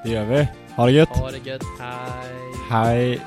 Det gör vi. Ha det gött. Ha det gött, hej. Hej